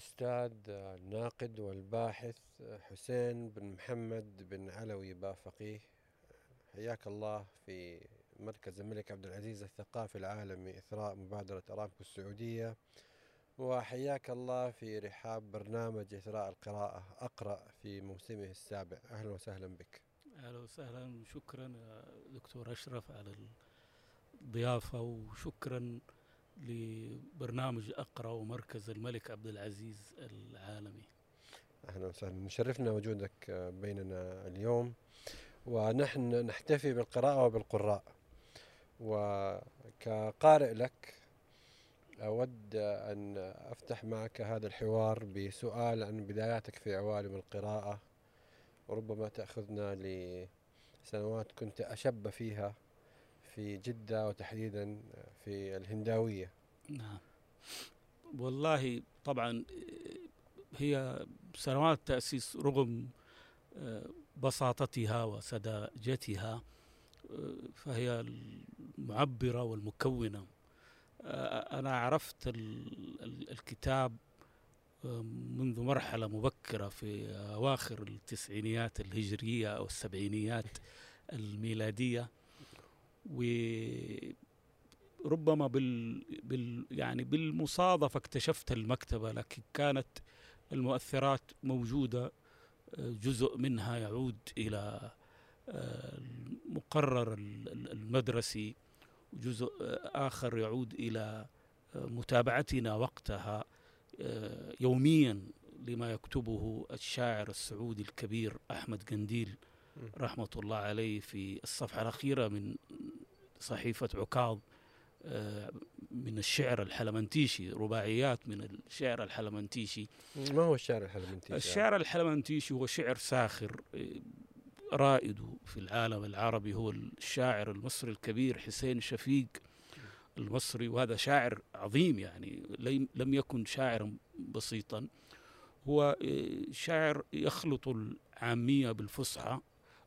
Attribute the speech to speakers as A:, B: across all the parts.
A: الأستاذ الناقد والباحث حسين بن محمد بن علوي بافقيه. حياك الله في مركز الملك عبد العزيز الثقافي العالمي إثراء مبادرة أرامكو السعودية. وحياك الله في رحاب برنامج إثراء القراءة. أقرأ في موسمه السابع. أهلا وسهلا بك.
B: أهلا وسهلا. شكرا دكتور أشرف على الضيافة وشكرا لبرنامج أقرأ ومركز الملك عبد العزيز العالمي.
A: أهلا وسهلا. نشرفنا وجودك بيننا اليوم. ونحن نحتفي بالقراءة وبالقراء. وكقارئ لك أود أن أفتح معك هذا الحوار بسؤال عن بداياتك في عوالم القراءة. وربما تأخذنا لسنوات كنت أشب فيها. في جدة وتحديدا في الهنداوية.
B: نعم. والله طبعا هي سنوات تأسيس رغم بساطتها وسذاجتها فهي المعبرة والمكونة. أنا عرفت الكتاب منذ مرحلة مبكرة في أواخر التسعينيات الهجرية أو السبعينيات الميلادية. وربما بال, بال يعني بالمصادفة اكتشفت المكتبة لكن كانت المؤثرات موجودة جزء منها يعود إلى المقرر المدرسي وجزء آخر يعود إلى متابعتنا وقتها يوميا لما يكتبه الشاعر السعودي الكبير أحمد قنديل. رحمة الله عليه في الصفحة الأخيرة من صحيفة عكاظ من الشعر الحلمنتيشي رباعيات من الشعر الحلمنتيشي.
A: ما هو الشعر الحلمنتيشي؟
B: الشعر الحلمنتيشي هو شعر ساخر رائد في العالم العربي. هو الشاعر المصري الكبير حسين شفيق المصري وهذا شاعر عظيم يعني لم يكن شاعرا بسيطا. هو شاعر يخلط العامية بالفصحى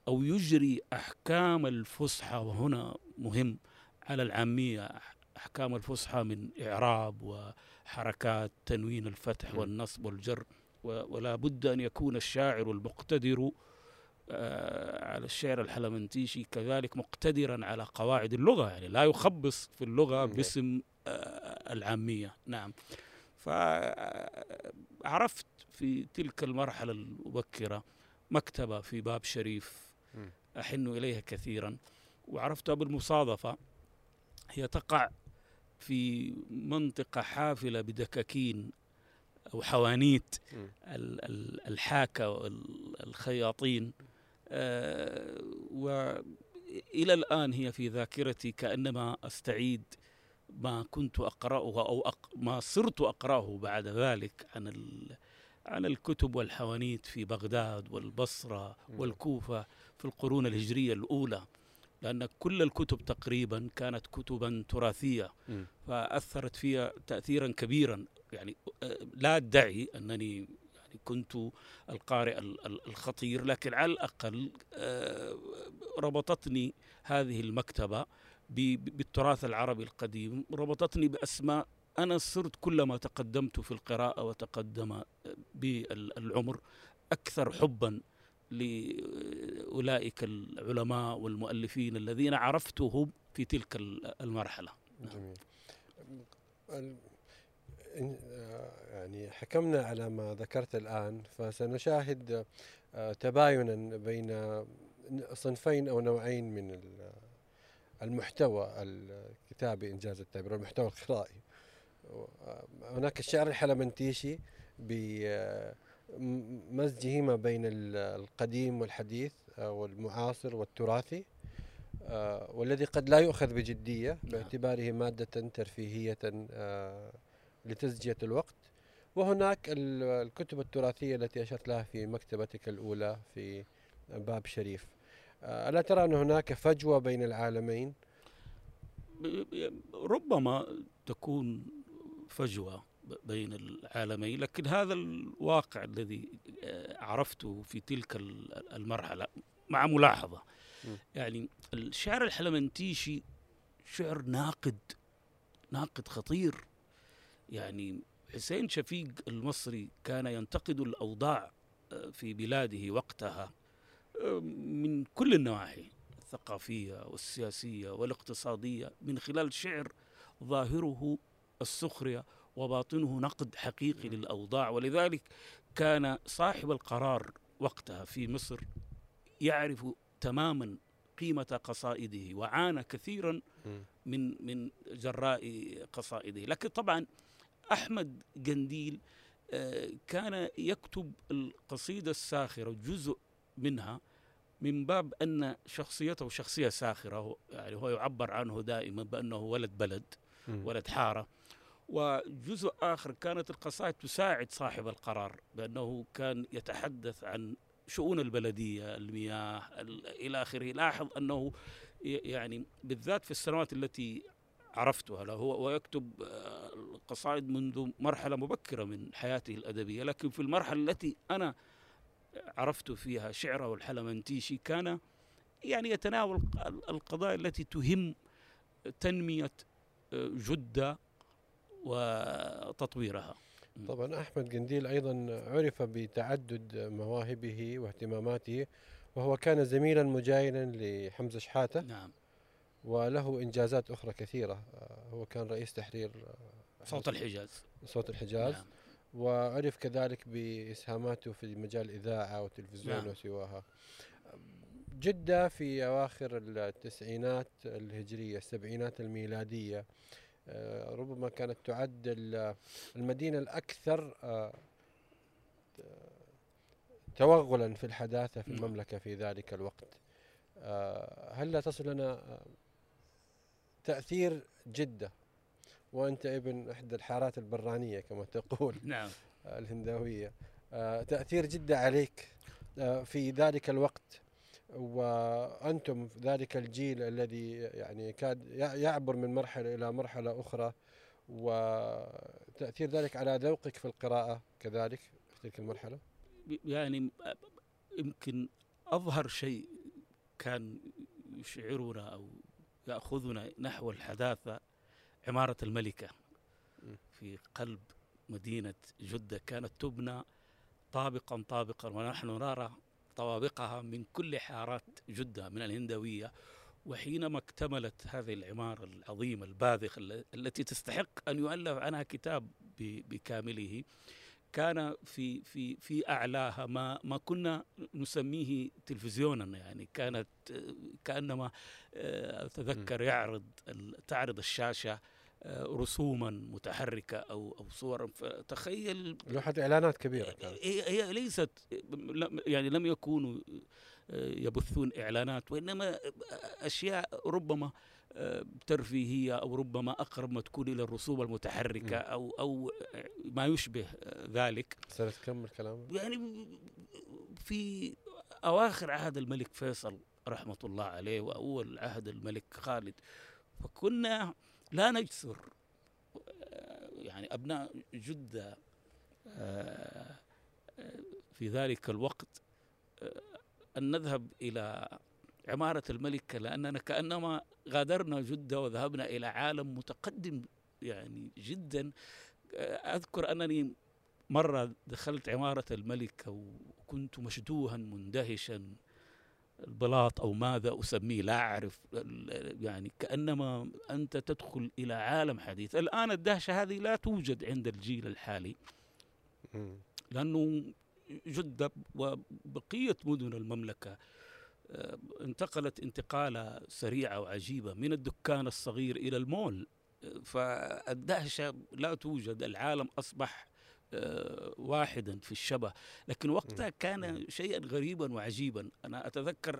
B: أو يجري أحكام الفصحى وهنا مهم على العامية أحكام الفصحى من إعراب وحركات تنوين الفتح والنصب والجر ولا بد أن يكون الشاعر المقتدر على الشعر الحلمنتيشي كذلك مقتدرا على قواعد اللغة يعني لا يخبص في اللغة باسم العامية. نعم. فعرفت في تلك المرحلة المبكرة مكتبة في باب شريف أحن إليها كثيرا. وعرفتها بالمصادفة هي تقع في منطقة حافلة بدكاكين أو حوانيت الحاكة والخياطين وإلى الآن هي في ذاكرتي كأنما أستعيد ما كنت أقرأه أو ما صرت أقرأه بعد ذلك عن عن الكتب والحوانيت في بغداد والبصرة والكوفة في القرون الهجرية الأولى لأن كل الكتب تقريبا كانت كتبا تراثية. فأثرت فيها تأثيرا كبيرا. يعني لا أدعي أنني يعني كنت القارئ الخطير لكن على الأقل ربطتني هذه المكتبة بالتراث العربي القديم ربطتني بأسماء أنا صرت كلما تقدمت في القراءة وتقدم بالعمر أكثر حبا لأولئك العلماء والمؤلفين الذين عرفتهم في تلك المرحلة.
A: جميل. يعني حكمنا على ما ذكرت الآن فسنشاهد تباينا بين صنفين أو نوعين من المحتوى الكتابي إنجاز التعبير والمحتوى القرائي. هناك الشعر الحلمنتيشي بمزجه ما بين القديم والحديث والمعاصر والتراثي والذي قد لا يؤخذ بجدية باعتباره مادة ترفيهية لتزجية الوقت. وهناك الكتب التراثية التي أشرت لها في مكتبتك الأولى في باب شريف. ألا ترى أن هناك فجوة بين العالمين؟
B: ربما تكون فجوة بين العالمين لكن هذا الواقع الذي عرفته في تلك المرحلة مع ملاحظة. يعني الشعر الحلمنتيشي شعر ناقد ناقد خطير. يعني حسين شفيق المصري كان ينتقد الأوضاع آه، في بلاده وقتها آه، من كل النواحي الثقافية والسياسية والاقتصادية. من خلال شعر ظاهره السخرية وباطنه نقد حقيقي للأوضاع. ولذلك كان صاحب القرار وقتها في مصر يعرف تماما قيمة قصائده وعانى كثيرا من من جراء قصائده. لكن طبعا أحمد قنديل آه، كان يكتب القصيدة الساخرة جزء منها من باب أن شخصيته شخصية ساخرة يعني هو يعبر عنه دائما بأنه ولد بلد ولد حارة. وجزء آخر كانت القصائد تساعد صاحب القرار بأنه كان يتحدث عن شؤون البلدية المياه إلى آخره. لاحظ أنه يعني بالذات في السنوات التي عرفتها له ويكتب آه، القصائد منذ مرحلة مبكرة من حياته الأدبية. لكن في المرحلة التي أنا عرفت فيها شعره الحلمنتيشي كان يعني يتناول القضايا التي تهم تنمية آه، جدة وتطويرها.
A: طبعا أحمد قنديل أيضا عرف بتعدد مواهبه واهتماماته وهو كان زميلا مجايلا لحمزة شحاتة.
B: نعم.
A: وله إنجازات أخرى كثيرة. آه، هو كان رئيس تحرير
B: آه، صوت الحجاز.
A: صوت الحجاز. نعم. وعرف كذلك بإسهاماته في مجال الإذاعة والتلفزيون نعم. وسواها. جدة في أواخر التسعينات الهجرية السبعينات الميلادية آه، ربما كانت تعد المدينة الأكثر آه، توغلا في الحداثة في نعم. المملكة في ذلك الوقت. آه، هل لا تصل لنا تأثير جدة؟ وأنت ابن إحدى الحارات البرانية كما تقول
B: نعم.
A: الهنداوية تأثير جدة عليك في ذلك الوقت؟ وأنتم ذلك الجيل الذي يعني كاد يعبر من مرحلة إلى مرحلة أخرى وتأثير ذلك على ذوقك في القراءة كذلك في تلك المرحلة؟
B: يعني يمكن أظهر شيء كان يشعرنا أو يأخذنا نحو الحداثة عمارة الملكة. في قلب مدينة جدة كانت تبنى طابقا طابقا ونحن نرى طوابقها من كل حارات جدة من الهندوية وحينما اكتملت هذه العمارة العظيمة الباذخة التي تستحق أن يؤلف عنها كتاب بكامله كان في في في أعلاها ما ما كنا نسميه تلفزيونا يعني كانت كأنما آه، أتذكر يعرض تعرض الشاشة رسوما متحركة أو أو صورا. فتخيل
A: لوحة إعلانات كبيرة كانت.
B: هي, هي ليست يعني لم يكونوا يبثون إعلانات وإنما أشياء ربما ترفيهية أو ربما أقرب ما تكون إلى الرسوم المتحركة أو أو ما يشبه ذلك.
A: سنه كم الكلام؟
B: يعني في أواخر عهد الملك فيصل رحمة الله عليه وأول عهد الملك خالد فكنا لا نجسر. يعني أبناء جدة آه، في ذلك الوقت آه، أن نذهب إلى عمارة الملكة لأننا كأنما غادرنا جدة وذهبنا إلى عالم متقدم يعني جدا. أذكر أنني مرة دخلت عمارة الملكة وكنت مشدوها مندهشا. البلاط أو ماذا أسميه لا أعرف يعني كأنما أنت تدخل إلى عالم حديث. الآن الدهشة هذه لا توجد عند الجيل الحالي لأنه جده وبقية مدن المملكة آه، انتقلت انتقالة سريعة وعجيبة من الدكان الصغير إلى المول. آه، فالدهشة لا توجد العالم أصبح واحدا في الشبه. لكن وقتها كان شيئا غريبا وعجيبا. أنا أتذكر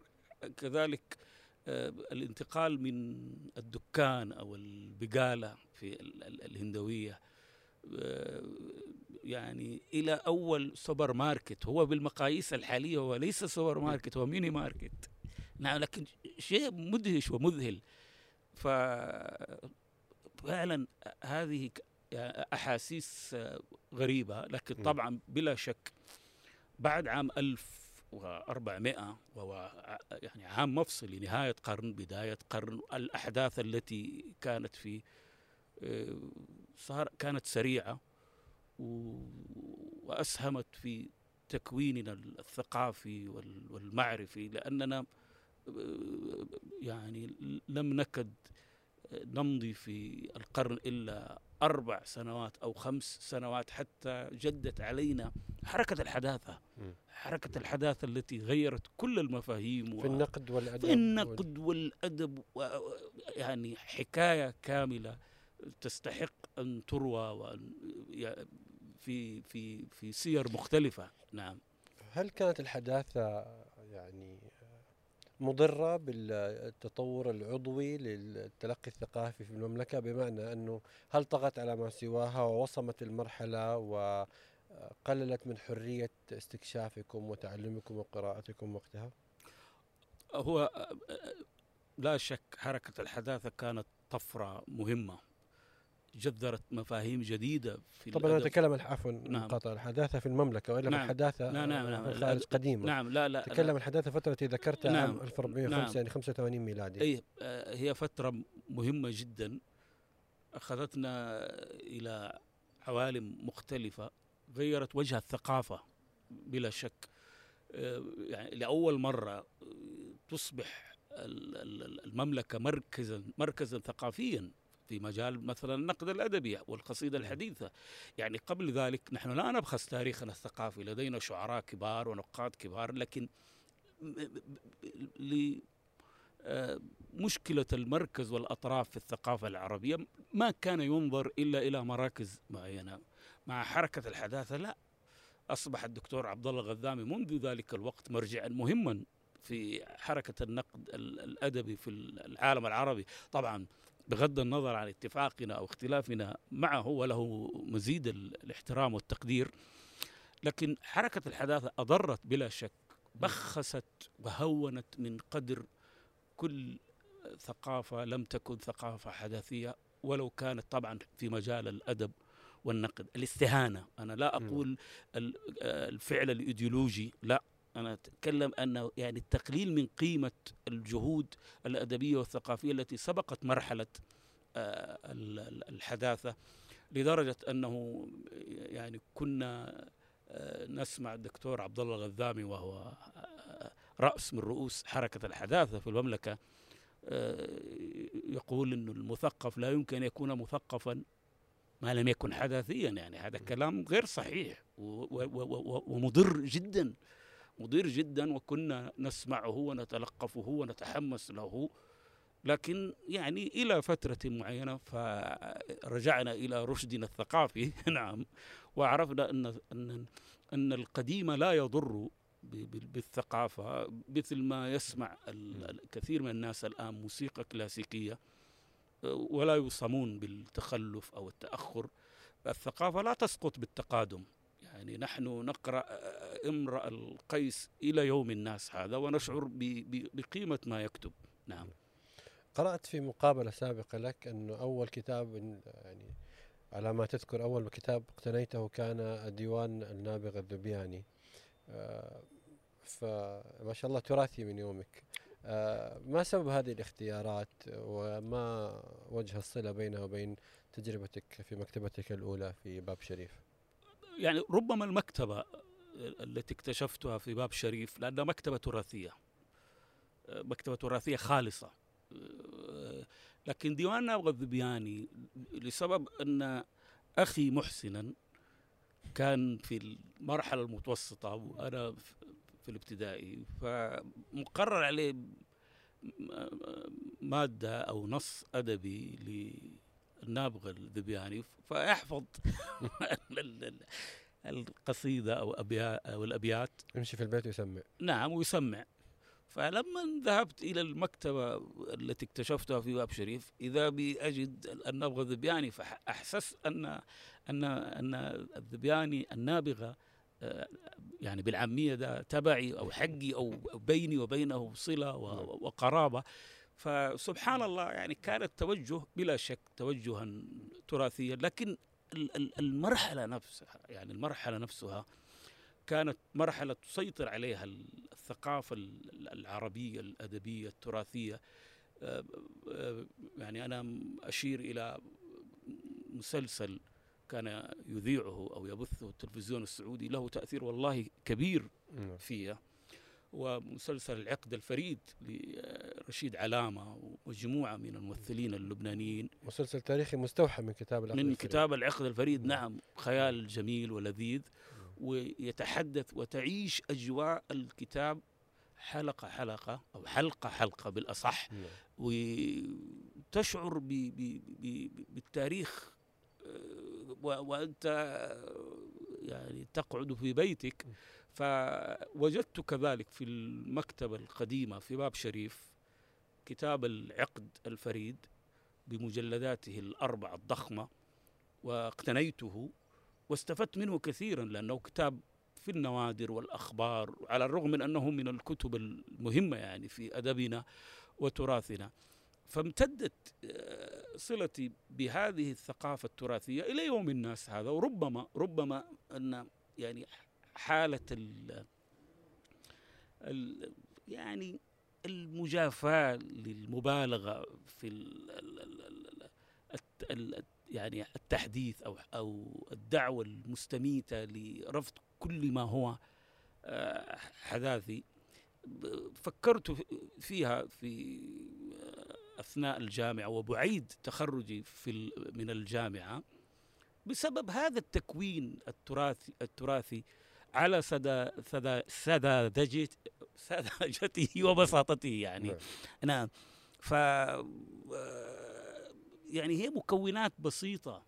B: كذلك آه، الانتقال من الدكان أو البقالة في الهندوية آه، يعني إلى أول سوبر ماركت. هو بالمقاييس الحالية هو ليس سوبر ماركت هو mini market. نعم لكن شيء مدهش ومذهل. ف فعلا هذه أحاسيس غريبة لكن طبعا بلا شك بعد عام 1400 وهو يعني عام مفصل لنهاية قرن بداية قرن الأحداث التي كانت في آه، صار كانت سريعة وأسهمت في تكويننا الثقافي والمعرفي لأننا يعني لم نكد نمضي في القرن إلا أربع سنوات أو خمس سنوات حتى جدت علينا حركة الحداثة. حركة الحداثة التي غيرت كل المفاهيم
A: في النقد والأدب
B: في النقد والأدب يعني حكاية كاملة تستحق أن تروى وأن في في في سير مختلفة. نعم.
A: هل كانت الحداثة يعني مضرة بالتطور العضوي للتلقي الثقافي في المملكة بمعنى أنه هل طغت على ما سواها ووصمت المرحلة وقللت من حرية استكشافكم وتعلمكم وقراءتكم وقتها؟
B: هو لا شك حركة الحداثة كانت طفرة مهمة جذرت مفاهيم جديدة
A: في طبعا أنا أتكلم عفوا نعم. مقاطع الحداثة في المملكة وإلا نعم. الحداثة نعم نعم نعم. الخارج قديمة.
B: نعم لا لا
A: تكلم الحداثه فترة ذكرتها نعم. عام 1405 نعم. يعني 85 ميلادي.
B: اي آه، هي فترة مهمة جدا. أخذتنا إلى عوالم مختلفة غيرت وجه الثقافة بلا شك. آه، يعني لأول مرة تصبح المملكة مركزا مركزا ثقافيا. في مجال مثلا النقد الأدبي والقصيدة الحديثة. يعني قبل ذلك نحن لا نبخس تاريخنا الثقافي لدينا شعراء كبار ونقاد كبار لكن لمشكلة المركز والأطراف في الثقافة العربية ما كان ينظر إلا إلى مراكز معينة. مع حركة الحداثة لا. أصبح الدكتور عبد الله الغذامي منذ ذلك الوقت مرجعا مهما في حركة النقد الأدبي في العالم العربي. طبعا بغض النظر عن اتفاقنا أو اختلافنا معه وله مزيد الاحترام والتقدير لكن حركة الحداثة أضرت بلا شك بخست وهونت من قدر كل ثقافة لم تكن ثقافة حداثية ولو كانت طبعا في مجال الأدب والنقد. الاستهانة أنا لا أقول الفعل الإيديولوجي لا. أنا أتكلم أنه يعني التقليل من قيمة الجهود الأدبية والثقافية التي سبقت مرحلة آه، الحداثة لدرجة أنه يعني كنا آه، نسمع الدكتور عبد الله الغذامي وهو آه، رأس من رؤوس حركة الحداثة في المملكة يقول أن المثقف لا يمكن أن يكون مثقفا ما لم يكن حداثيا يعني هذا كلام غير صحيح ومضر جدا. مضير جدا وكنا نسمعه ونتلقفه ونتحمس له. لكن يعني إلى فترة معينة فرجعنا إلى رشدنا الثقافي. نعم. وعرفنا أن أن أن القديم لا يضر بالثقافة مثل ما يسمع الكثير من الناس الآن موسيقى كلاسيكية ولا يوصمون بالتخلف أو التأخر. الثقافة لا تسقط بالتقادم. يعني نحن نقرأ امرأ القيس إلى يوم الناس هذا ونشعر بقيمة ما يكتب. نعم.
A: قرأت في مقابلة سابقة لك أنه أول كتاب يعني على ما تذكر أول كتاب اقتنيته كان ديوان النابغة الذبياني. آه، فما شاء الله تراثي من يومك. آه، ما سبب هذه الاختيارات وما وجه الصلة بينها وبين تجربتك في مكتبتك الأولى في باب شريف؟
B: يعني ربما المكتبة التي اكتشفتها في باب شريف لأنها مكتبة تراثية. مكتبة تراثية خالصة. لكن ديوان نابغة الذبياني لسبب أن أخي محسنا كان في المرحلة المتوسطة وأنا في الابتدائي فمقرر عليه مادة أو نص أدبي النابغه الذبياني فيحفظ القصيدة أو ابيات أو الأبيات.
A: يمشي في البيت ويسمع.
B: نعم ويسمع. فلما ذهبت إلى المكتبة التي اكتشفتها في باب شريف إذا بي أجد النابغه الذبياني فاحسست ان ان أن الذبياني النابغة آه، يعني بالعامية ده تبعي أو حقي أو بيني وبينه صلة نعم. وقرابة. فسبحان الله يعني كان التوجه بلا شك توجها تراثيا لكن المرحلة نفسها يعني المرحلة نفسها كانت مرحلة تسيطر عليها الثقافة العربية الأدبية التراثية يعني أنا أشير إلى مسلسل كان يذيعه أو يبثه التلفزيون السعودي له تأثير والله كبير
A: نعم.
B: ومسلسل العقد الفريد لرشيد علامة ومجموعة من الممثلين اللبنانيين
A: مسلسل تاريخي مستوحى من كتاب العقد
B: من
A: الفريد.
B: كتاب العقد الفريد
A: نعم.
B: نعم خيال جميل ولذيذ ويتحدث وتعيش أجواء الكتاب حلقة حلقة أو حلقة حلقة بالأصح
A: نعم.
B: وتشعر ب ب ب بالتاريخ آه، و- وأنت آه، يعني تقعد في بيتك فوجدت كذلك في المكتبة القديمة في باب شريف كتاب العقد الفريد بمجلداته الأربعة الضخمة واقتنيته واستفدت منه كثيرا لأنه كتاب في النوادر والأخبار على الرغم من أنه من الكتب المهمة يعني في أدبنا وتراثنا. فامتدت آه، صلتي بهذه الثقافة التراثية إلى يوم الناس هذا وربما ربما أن يعني حالة ال ال يعني المجافاة للمبالغة في ال ال ال ال الت- ال يعني التحديث أو أو الدعوة المستميتة لرفض كل ما هو آه، حداثي. فكرت في- فيها في آه، أثناء الجامعة وبعيد تخرجي في من الجامعة بسبب هذا التكوين التراثي التراثي. على سدى سدى سذاجته سذاجته وبساطته يعني
A: نعم.
B: نعم ف آه، يعني هي مكونات بسيطة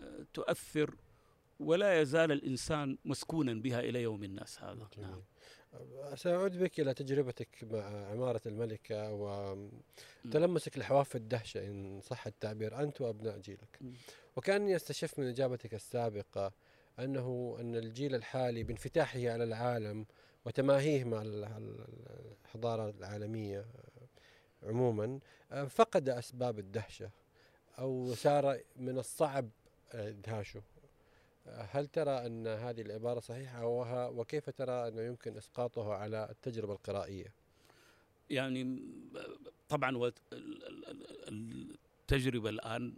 B: آه، تؤثر ولا يزال الإنسان مسكونا بها إلى يوم الناس هذا
A: جميل.
B: نعم.
A: سأعود بك إلى تجربتك مع عمارة الملكة وتلمسك لحواف الدهشة إن صح التعبير أنت وأبناء جيلك. وكأني أستشف من إجابتك السابقة أنه أن الجيل الحالي بانفتاحه على العالم وتماهيه مع ال- ال- الحضارة العالمية عموما فقد أسباب الدهشة أو صار من الصعب إدهاشه هل ترى أن هذه العبارة صحيحة وها- وكيف ترى أنه يمكن إسقاطه على التجربة القرائية؟
B: يعني طبعا وت- ال- ال- ال- التجربة الآن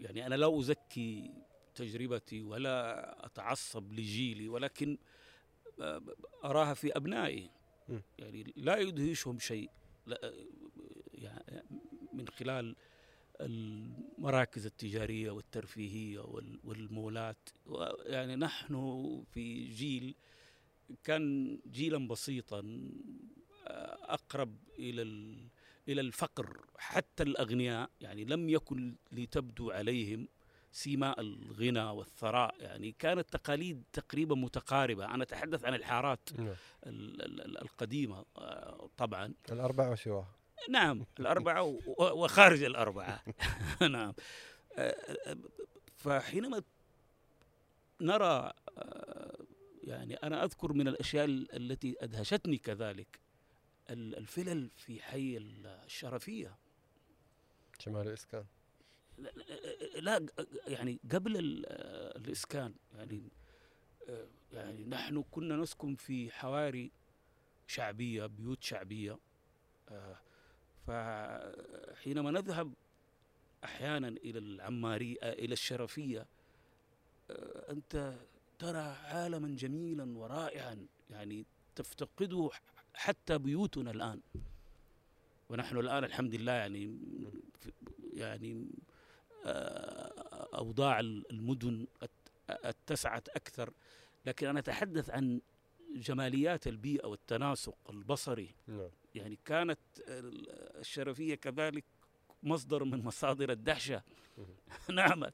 B: يعني أنا لا أزكي تجربتي ولا أتعصب لجيلي ولكن آه، أراها في أبنائي. يعني لا يدهشهم شيء. لا يعني من خلال المراكز التجارية والترفيهية وال- والمولات. يعني نحن في جيل كان جيلا بسيطا آه، أقرب إلى إلى الفقر حتى الأغنياء يعني لم يكن لتبدو عليهم سيماء الغنى والثراء. يعني كانت تقاليد تقريبا متقاربة. أنا أتحدث عن الحارات
A: نعم.
B: ال- ال- ال- القديمة آه، طبعا.
A: الأربعة وسواها
B: نعم الأربعة وخارج الأربعة. نعم. آه، آه، فحينما نرى يعني أنا أذكر من الأشياء ال- التي أدهشتني كذلك الفلل في حي الشرفية.
A: شمال الإسكان.
B: لا- لا يعني قبل ال- الإسكان يعني يعني نحن كنا نسكن في حواري شعبية بيوت شعبية. آه، فحينما نذهب أحيانا إلى العمارية آه، إلى الشرفية آه، أنت ترى عالما جميلا ورائعا يعني تفتقده حتى بيوتنا الآن. ونحن الآن الحمد لله يعني يعني آه، أوضاع المدن ات- اتسعت أكثر. لكن أنا أتحدث عن جماليات البيئة والتناسق البصري.
A: نعم.
B: يعني كانت الشرفية كذلك مصدر من مصادر الدهشة. نعم.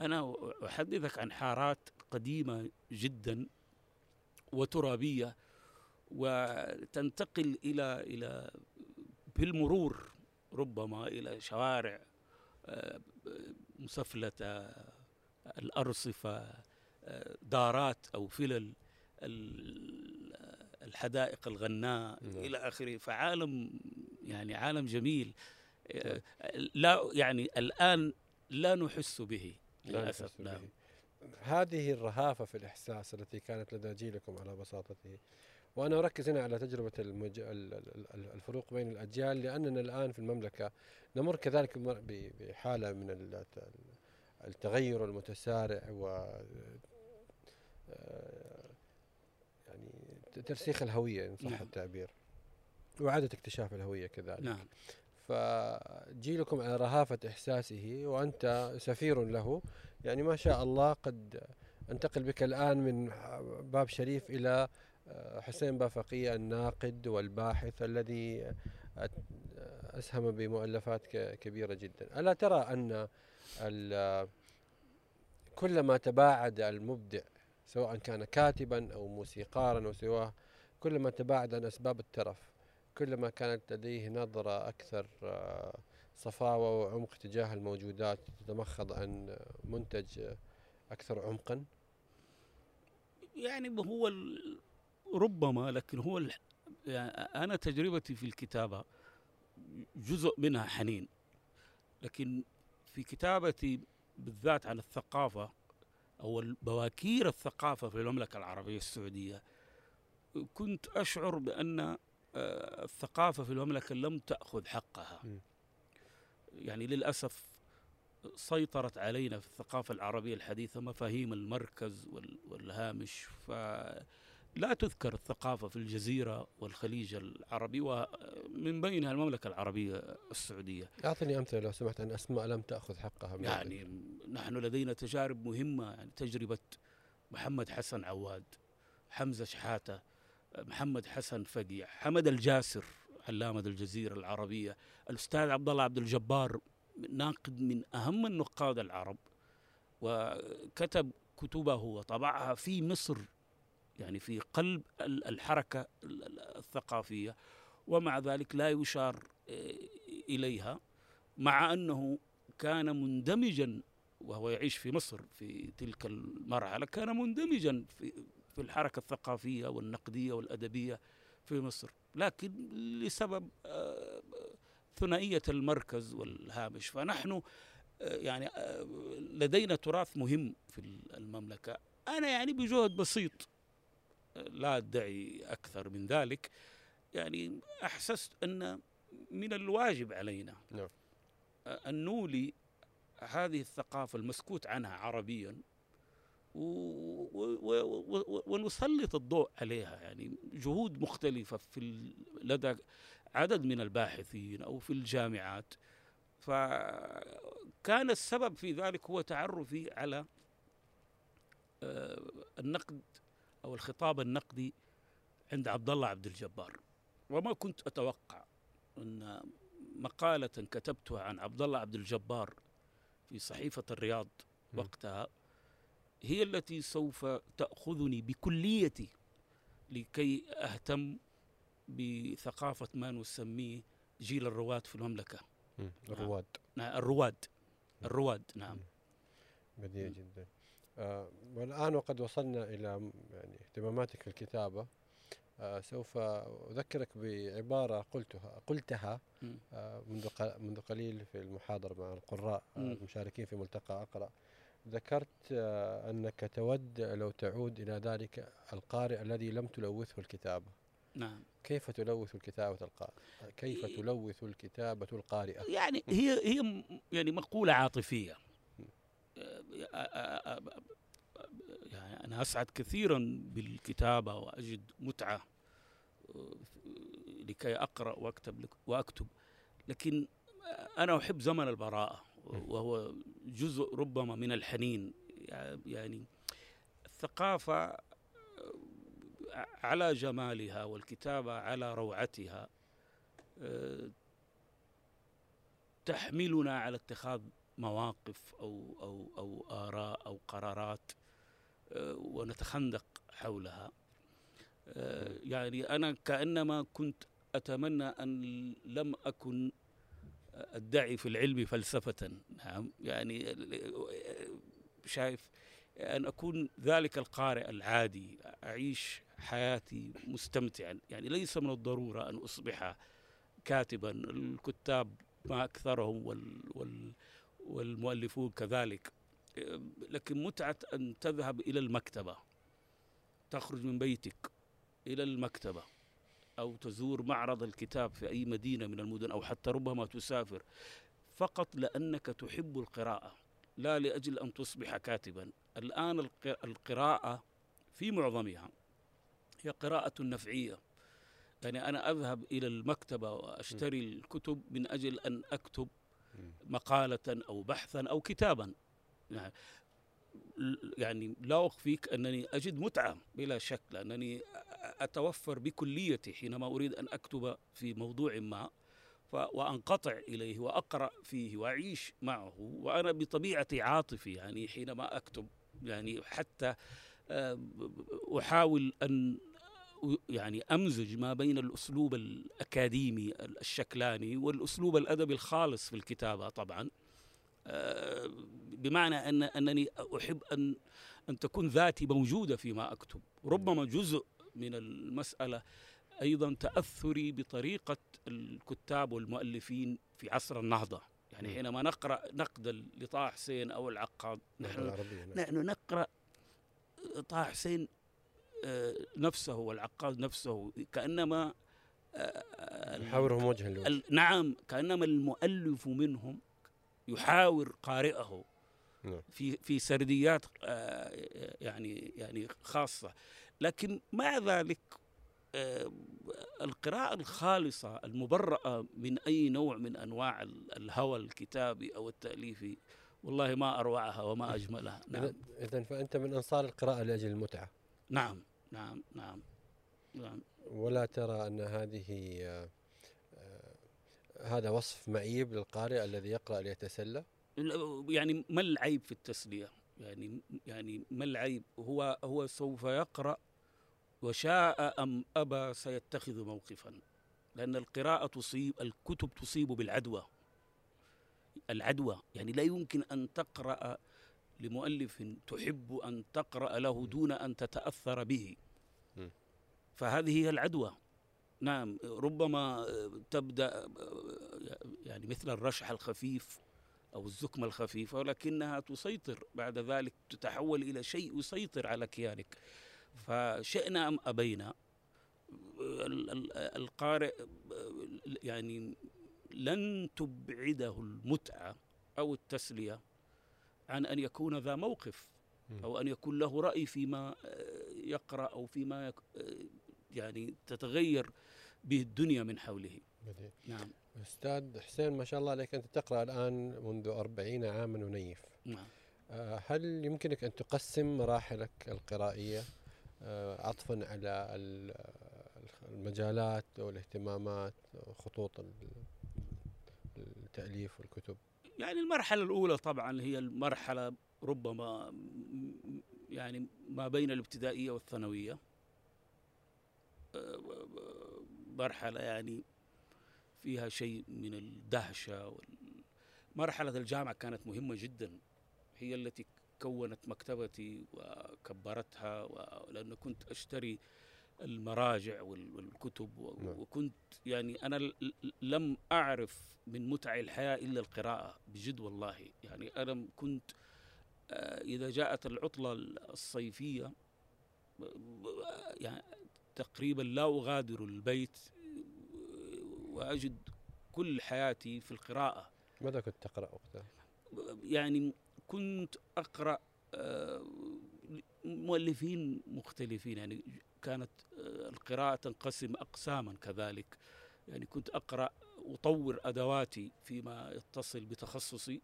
B: أنا أحدثك عن حارات قديمة جدا وترابية. وتنتقل إلى إلى بالمرور ربما إلى شوارع آه، مسفلة الأرصفة آه، دارات أو فلل ال- الحدائق الغناء
A: نعم.
B: إلى آخره فعالم يعني عالم جميل آه، لا يعني الآن لا نحس به للأسف نعم
A: به. هذه الرهافة في الإحساس التي كانت لدى جيلكم على بساطته وأنا أركز هنا على تجربة المج... ال- ال- ال- الفروق بين الأجيال لأننا الآن في المملكة نمر كذلك بمر- ب- بحالة من ال- التغير المتسارع و آه، يعني ترسيخ الهوية إن صح
B: نعم.
A: التعبير. وإعادة اكتشاف الهوية كذلك.
B: نعم.
A: فجيلكم على رهافة إحساسه وأنت سفير له. يعني ما شاء الله قد أنتقل بك الآن من باب شريف آه، حسين بافقية الناقد والباحث الذي أسهم بمؤلفات كبيرة جدا. ألا ترى أن كلما تباعد المبدع سواء كان كاتبا أو موسيقارا أو سواه كلما تباعد عن أسباب الترف كلما كانت لديه نظرة أكثر آه، صفاوة وعمق تجاه الموجودات تتمخض عن منتج أكثر عمقا؟
B: يعني هو ربما لكن هو يعني أنا تجربتي في الكتابة جزء منها حنين لكن في كتابتي بالذات عن الثقافة أو بواكير الثقافة في المملكة العربية السعودية كنت أشعر بأن آه، الثقافة في المملكة لم تأخذ حقها. يعني للأسف سيطرت علينا في الثقافة العربية الحديثة مفاهيم المركز وال- والهامش فلا تذكر الثقافة في الجزيرة والخليج العربي ومن بينها المملكة العربية السعودية.
A: أعطني أمثلة لو سمحت عن أسماء لم تأخذ حقها. من
B: يعني نحن لدينا تجارب مهمة يعني تجربة محمد حسن عواد حمزة شحاتة محمد حسن فقيع حمد الجاسر علامة الجزيرة العربية الأستاذ عبد الله عبد الجبار ناقد من أهم النقاد العرب وكتب كتبه وطبعها في مصر يعني في قلب ال- الحركة ال- ال- الثقافية ومع ذلك لا يشار آه، إليها مع أنه كان مندمجا وهو يعيش في مصر في تلك المرحلة كان مندمجا في في الحركة الثقافية والنقدية والأدبية في مصر. لكن لسبب آه، ثنائية المركز والهامش. فنحن آه، يعني لدينا تراث مهم في المملكة. أنا يعني بجهد بسيط لا أدعي أكثر من ذلك. يعني أحسست أن من الواجب علينا
A: نعم.
B: أن نولي هذه الثقافة المسكوت عنها عربيا و- و- و- و- ونسلط الضوء عليها. يعني جهود مختلفة في ال- لدى عدد من الباحثين أو في الجامعات. فكان السبب في ذلك هو تعرفي على آه، النقد أو الخطاب النقدي عند عبد الله عبد الجبار. وما كنت أتوقع أن مقالة كتبتها عن عبد الله عبد الجبار في صحيفة الرياض. وقتها هي التي سوف تأخذني بكليتي لكي أهتم بثقافة ما نسميه جيل الرواد في المملكة.
A: مم. الرواد.
B: نعم، الرواد. الرواد نعم.
A: بديع. جدا. والآن وقد وصلنا إلى يعني اهتماماتك في الكتابة آه سوف أذكرك بعبارة قلتها قلتها. آه منذ منذ قليل في المحاضرة مع القراء آه. المشاركين في ملتقى أقرأ ذكرت آه أنك تود لو تعود إلى ذلك القارئ الذي لم تلوثه الكتابة
B: نعم
A: كيف تلوث الكتابة القارئ كيف. تلوث الكتابة القارئة
B: يعني هي هي يعني مقولة عاطفية آه، آه، آه، يعني أنا أسعد كثيرا بالكتابة وأجد متعة آه، لكي أقرأ وأكتب وأكتب. لكن أنا أحب زمن البراءة وهو جزء ربما من الحنين. يعني الثقافة آه، على جمالها والكتابة على روعتها آه، تحملنا على اتخاذ مواقف أو أو أو آراء أو قرارات آه، ونتخندق حولها. آه، يعني أنا كأنما كنت أتمنى أن لم أكن أدعي في العلم فلسفة. نعم يعني شايف أن أكون ذلك القارئ العادي أعيش حياتي مستمتعا. يعني ليس من الضرورة أن أصبح كاتبا. الكتاب ما أكثرهم وال وال والمؤلفون كذلك. لكن متعة أن تذهب إلى المكتبة تخرج من بيتك إلى المكتبة أو تزور معرض الكتاب في أي مدينة من المدن أو حتى ربما تسافر فقط لأنك تحب القراءة لا لأجل أن تصبح كاتبا. الآن الق- القراءة في معظمها هي قراءة نفعية. يعني أنا أذهب إلى المكتبة وأشتري الكتب من أجل أن أكتب مقالة أو بحثا أو كتابا. يعني يعني لا أخفيك أنني أجد متعة بلا شك لأنني أتوفر بكليتي حينما أريد أن أكتب في موضوع ما وأنقطع إليه وأقرأ فيه وأعيش معه. وأنا بطبيعتي عاطفي يعني حينما أكتب يعني حتى آه، أحاول أن يعني أمزج ما بين الأسلوب الأكاديمي الشكلاني والأسلوب الأدبي الخالص في الكتابة طبعا آه، بمعنى أن أنني أحب أن أن تكون ذاتي موجودة فيما أكتب ربما جزء من المسألة أيضا تأثري بطريقة الكتاب والمؤلفين في عصر النهضة يعني. حينما نقرأ نقدا لطه حسين أو العقاد
A: نحن نعم.
B: نحن نقرأ طه حسين نفسه والعقاد نفسه كأنما آه،
A: نحاورهم وجها لوجه.
B: نعم كأنما المؤلف منهم يحاور قارئه
A: نعم.
B: في في سرديات آه، يعني يعني خاصة. لكن مع ذلك آه، القراءة الخالصة المبرأة من أي نوع من أنواع ال- الهوى الكتابي أو التأليفي والله ما أروعها وما أجملها. نعم.
A: إذا فأنت من أنصار القراءة لأجل المتعة.
B: نعم. نعم نعم نعم.
A: ولا ترى أن هذه آه، آه، هذا وصف معيب للقارئ الذي يقرأ ليتسلى؟
B: يعني ما العيب في التسلية؟ يعني يعني ما العيب؟ هو هو سوف يقرأ وشاء أم أبى سيتخذ موقفا؟ لأن القراءة تصيب الكتب تصيب بالعدوى. العدوى. يعني لا يمكن أن تقرأ لمؤلف تحب أن تقرأ له دون أن تتأثر به. فهذه هي العدوى. نعم ربما تبدأ يعني مثل الرشح الخفيف أو الزكمة الخفيفة ولكنها تسيطر. بعد ذلك تتحول إلى شيء يسيطر على كيانك. فشئنا ال- ال- القارئ يعني لن تبعده المتعة أو التسلية عن أن يكون ذا موقف. أو أن يكون له رأي فيما يقرأ أو فيما يعني تتغير به الدنيا من حوله.
A: بديع.
B: نعم.
A: أستاذ حسين ما شاء الله عليك أنت تقرأ الآن منذ أربعين عاما ونيف.
B: نعم.
A: آه، هل يمكنك أن تقسم مراحلك القرائية؟ آه، عطفا على ال- المجالات والاهتمامات وخطوط ال- التأليف والكتب.
B: يعني المرحلة الأولى طبعا هي المرحلة ربما يعني ما بين الابتدائية والثانوية. مرحلة يعني فيها شيء من الدهشة وال- مرحلة الجامعة كانت مهمة جدا هي التي كونت مكتبتي وكبرتها و- لأن كنت أشتري المراجع وال- والكتب
A: نعم.
B: وكنت يعني أنا لم أعرف من متع الحياة إلا القراءة بجد والله يعني أنا كنت آه، إذا جاءت العطلة الصيفية يعني تقريبا لا أغادر البيت وأجد كل حياتي في القراءة.
A: ماذا كنت تقرأ وقتها؟
B: يعني كنت أقرأ آه، مؤلفين مختلفين. يعني كانت آه، القراءة تنقسم أقساما كذلك. يعني كنت أقرأ أطور أدواتي فيما يتصل بتخصصي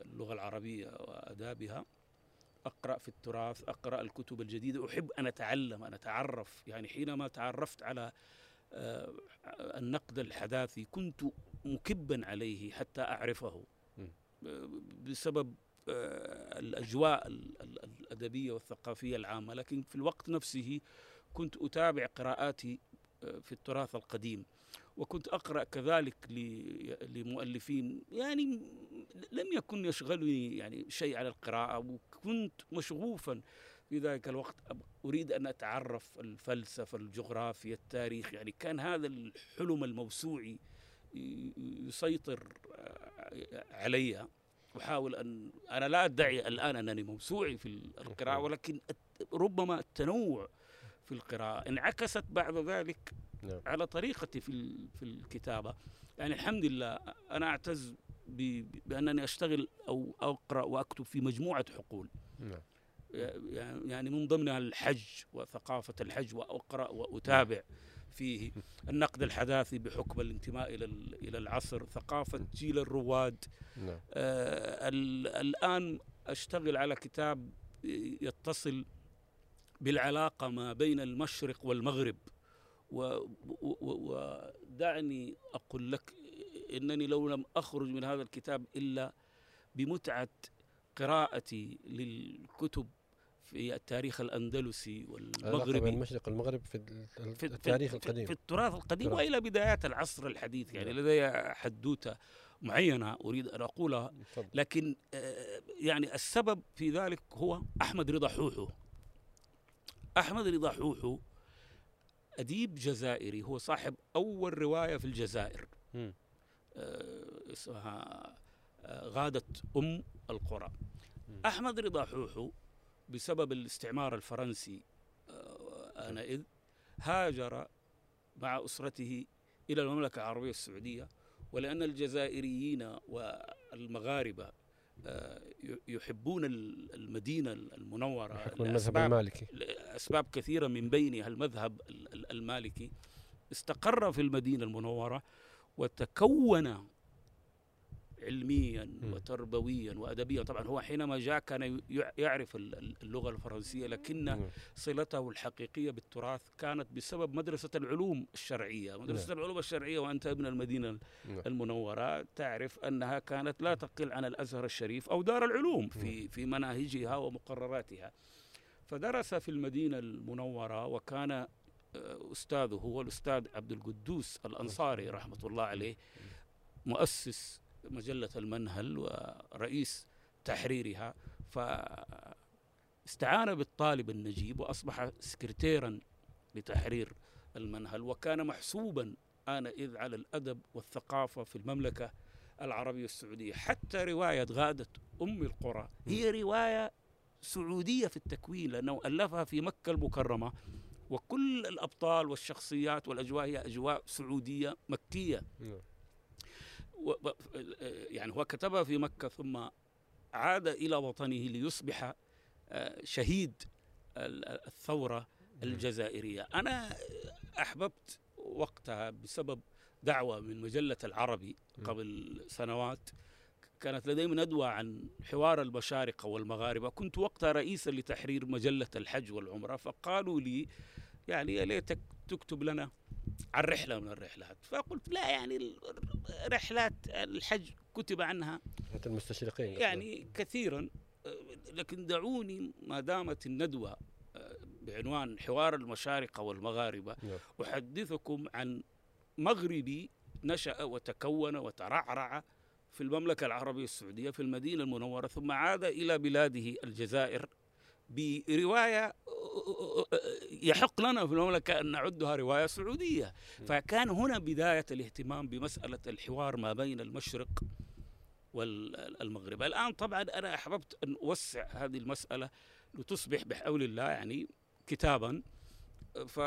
B: اللغة العربية وآدابها. أقرأ في التراث أقرأ الكتب الجديدة. أحب أن أتعلم أن أتعرف. يعني حينما تعرفت على آه، النقد الحداثي كنت مكبا عليه حتى أعرفه. بسبب آه، الأجواء ال- ال- الأدبية والثقافية العامة. لكن في الوقت نفسه كنت أتابع قراءاتي آه، في التراث القديم. وكنت أقرأ كذلك لمؤلفين. يعني لم يكن يشغلني يعني شيء على القراءة وكنت مشغوفا في ذلك الوقت. أريد أن أتعرف الفلسفة الجغرافيا التاريخ يعني كان هذا الحلم الموسوعي يسيطر علي. أحاول أن أنا لا أدعي الآن أنني موسوعي في القراءة ولكن ربما التنوع في القراءة. انعكست بعد ذلك
A: نعم.
B: على طريقتي في في الكتابة. يعني الحمد لله أنا أعتز ب- بأنني أشتغل أو أقرأ وأكتب في مجموعة حقول.
A: نعم.
B: يعني من ضمنها الحج وثقافة الحج وأقرأ وأتابع فيه. النقد الحداثي بحكم الانتماء إلى ال- إلى العصر ثقافة جيل الرواد.
A: نعم.
B: آه، ال- الآن أشتغل على كتاب يتصل بالعلاقة ما بين المشرق والمغرب. ودعني أقول لك إنني لو لم أخرج من هذا الكتاب إلا بمتعة قراءتي للكتب في التاريخ الأندلسي
A: علاقة بين
B: والمغربي.
A: المشرق والمغرب في ال-
B: في- في-
A: التاريخ القديم.
B: في التراث القديم. وإلى بدايات العصر الحديث يعني
A: نعم.
B: لدي حدوتة معينة أريد أن
A: أقولها
B: لكن آه، يعني السبب في ذلك هو أحمد رضا حوحو. أحمد رضا حوحو أديب جزائري هو صاحب أول رواية في الجزائر. اسمها آه، غادة أم القرى. أحمد رضا حوحو بسبب الاستعمار الفرنسي آه، آنئذ هاجر مع أسرته إلى المملكة العربية السعودية ولأن الجزائريين والمغاربة آه، يحبون ال- المدينة المنورة
A: المذهب المالكي.
B: لأسباب كثيرة من بينها المذهب ال- ال- المالكي. استقر في المدينة المنورة وتكون علميا. وتربويا وأدبيا طبعا هو حينما جاء كان يع- يعرف ال- ال- اللغة الفرنسية لكن
A: نعم.
B: صلته الحقيقية بالتراث كانت بسبب مدرسة العلوم الشرعية مدرسة العلوم الشرعية وأنت ابن المدينة
A: نعم.
B: المنورة تعرف أنها كانت لا تقل عن الأزهر الشريف أو دار العلوم في في مناهجها ومقرراتها فدرس في المدينة المنورة وكان أستاذه هو الأستاذ عبد القدوس الأنصاري رحمة الله عليه مؤسس مجلة المنهل ورئيس تحريرها فاستعان بالطالب النجيب وأصبح سكرتيرا لتحرير المنهل وكان محسوبا آنئذ على الأدب والثقافة في المملكة العربية السعودية. حتى رواية غادة أم القرى هي رواية سعودية في التكوين لأنه ألفها في مكة المكرمة. وكل الأبطال والشخصيات والأجواء هي أجواء سعودية مكية.
A: نعم.
B: يعني هو كتبها في مكة ثم عاد إلى وطنه ليصبح آه، شهيد ال- الثورة الجزائرية. أنا أحببت وقتها بسبب دعوة من مجلة العربي قبل سنوات كانت لدي ندوة عن حوار المشارقة والمغاربة. كنت وقتها رئيسا لتحرير مجلة الحج والعمرة فقالوا لي يعني يا ليتك تكتب لنا عن رحلة من الرحلات. فقلت لا يعني رحلات الحج كتب عنها
A: المستشرقين.
B: يعني كثيرا لكن دعوني ما دامت الندوة آه، بعنوان حوار المشارقة والمغاربة.
A: نعم.
B: أحدثكم عن مغربي نشأ وتكون وترعرع في المملكة العربية السعودية في المدينة المنورة ثم عاد إلى بلاده الجزائر برواية يحق لنا في المملكة أن نعدها رواية سعودية. فكان هنا بداية الاهتمام بمسألة الحوار ما بين المشرق والمغرب. الآن طبعا أنا أحببت أن أوسع هذه المسألة لتصبح بحول الله يعني كتابا. ف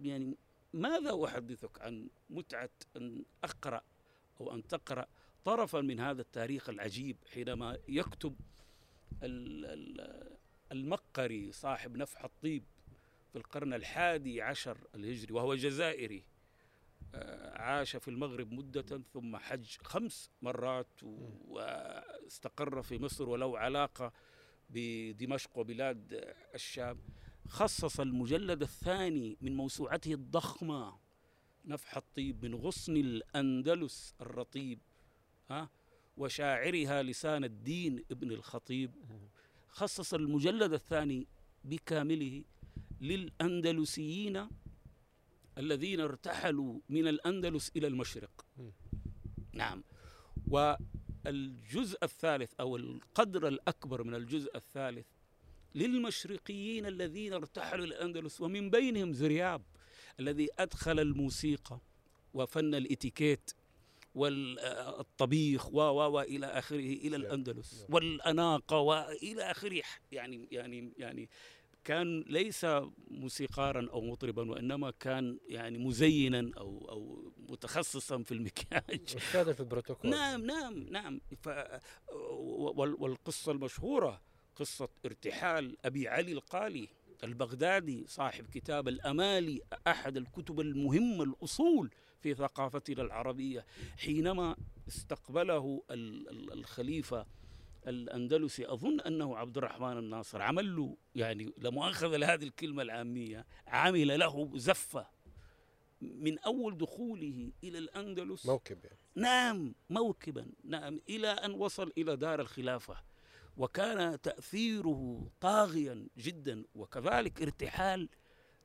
B: يعني ماذا أحدثك عن متعة أن أقرأ أو أن تقرأ طرفا من هذا التاريخ العجيب حينما يكتب ال- ال- المقري صاحب نفح الطيب في القرن الحادي عشر الهجري وهو جزائري آه، عاش في المغرب مدة ثم حج خمس مرات واستقر في مصر وله علاقة بدمشق وبلاد الشام. خصص المجلد الثاني من موسوعته الضخمة نفح الطيب من غصن الأندلس الرطيب ها؟ وشاعرها لسان الدين ابن الخطيب. خصص المجلد الثاني بكامله للأندلسيين الذين ارتحلوا من الأندلس إلى المشرق. نعم. والجزء الثالث أو القدر الأكبر من الجزء الثالث للمشرقيين الذين ارتحلوا الأندلس ومن بينهم زرياب. الذي أدخل الموسيقى وفن الإتيكيت والطبيخ و و والى آخره إلى الأندلس
A: نعم.
B: والاناقه والى آخره. يعني يعني يعني كان ليس موسيقارا أو مطربا وإنما كان يعني مزينا أو أو متخصصا في المكياج.
A: استاذا في البروتوكول.
B: نعم نعم نعم. ف وال- والقصة المشهورة قصة ارتحال أبي علي القالي. البغدادي صاحب كتاب الأمالي أحد الكتب المهمة الأصول في ثقافتنا العربية. حينما استقبله ال- ال- الخليفة الأندلسي أظن أنه عبد الرحمن الناصر عمل له يعني لا مؤاخذة لهذه الكلمة العامية عمل له زفة من أول دخوله إلى الأندلس.
A: موكب يعني
B: نعم موكبا نعم إلى أن وصل إلى دار الخلافة. وكان تأثيره طاغيا جدا وكذلك ارتحال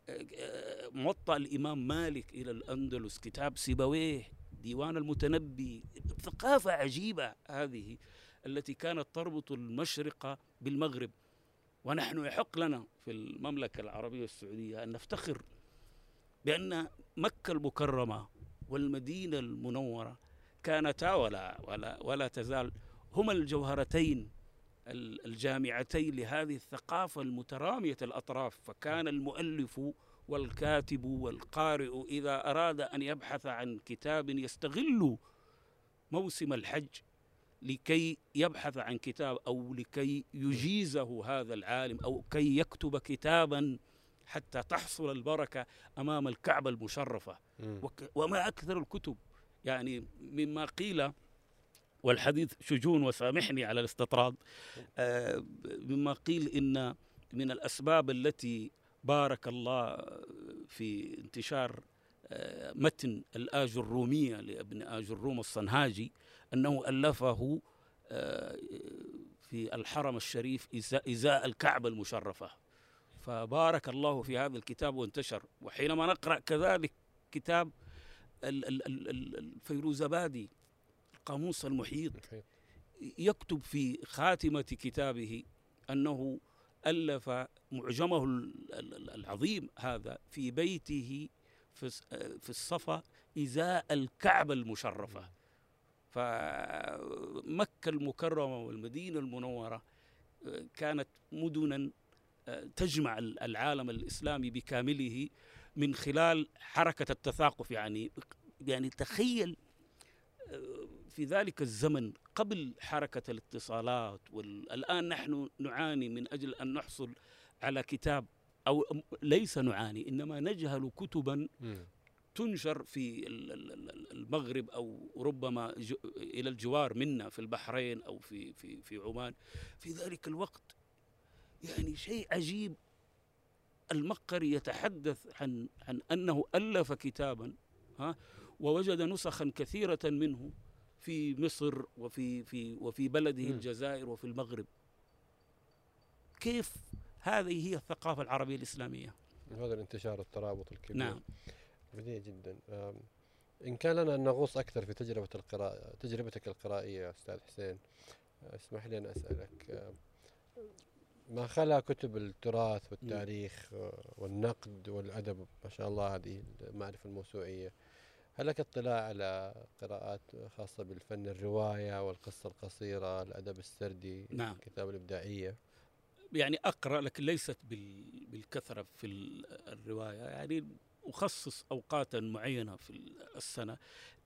B: آه، آه، موطأ الإمام مالك إلى الأندلس كتاب سيبويه ديوان المتنبي ثقافة عجيبة هذه التي كانت تربط المشرق بالمغرب. ونحن يحق لنا في المملكة العربية السعودية أن نفتخر بأن مكة المكرمة والمدينة المنورة كانتا ولا ولا ولا تزال هما الجوهرتين ال- الجامعتين لهذه الثقافة المترامية الأطراف فكان المؤلف والكاتب والقارئ إذا أراد أن يبحث عن كتاب يستغل موسم الحج لكي يبحث عن كتاب أو لكي يجيزه هذا العالم أو كي يكتب كتابا حتى تحصل البركة أمام الكعبة المشرفة. وما أكثر الكتب يعني مما قيل والحديث شجون وسامحني على الاستطراد. آه، مما قيل إن من الأسباب التي بارك الله في انتشار آه، متن الآج الرومية لابن آج الروم الصنهاجي أنه ألفه آه، في الحرم الشريف إزاء, الكعبة المشرفة. فبارك الله في هذا الكتاب وانتشر. وحينما نقرأ كذلك كتاب ال- ال- ال- ال- الفيروزبادي القاموس المحيط
A: محيط.
B: يكتب في خاتمة كتابه أنه ألف معجمه ال- ال- العظيم هذا في بيته في الصفا إزاء الكعبة المشرفة. فمكة المكرمة والمدينة المنورة آه، كانت مدنا آه، تجمع ال- العالم الإسلامي بكامله من خلال حركة التثاقف. يعني يعني تخيل آه، في ذلك الزمن قبل حركة الاتصالات والآن نحن نعاني من أجل أن نحصل على كتاب أو ليس نعاني إنما نجهل كتبا. تنشر في ال- ال- ال- المغرب أو ربما إلى الجوار منا في البحرين أو في في في عمان. في ذلك الوقت يعني شيء عجيب. المقري يتحدث عن عن أنه ألف كتابا ها ووجد نسخا كثيرة منه. في مصر وفي في وفي بلده
A: مم.
B: الجزائر وفي المغرب. كيف هذه هي الثقافة العربية الإسلامية؟
A: هذا الانتشار الترابط الكبير.
B: نعم.
A: بديع جدا. إن كان لنا أن نغوص أكثر في تجربة القراءة تجربتك القرائية أستاذ حسين اسمح لي أن أسألك ما خلا كتب التراث والتاريخ آه، والنقد والأدب ما شاء الله هذه المعرفة الموسوعية هل لك اطلاع على قراءات خاصة بالفن الرواية والقصة القصيرة الأدب السردي
B: نعم.
A: الكتاب الإبداعية
B: يعني أقرأ لكن ليست بال- بالكثرة في ال- الرواية يعني أخصص أوقاتا معينة في السنة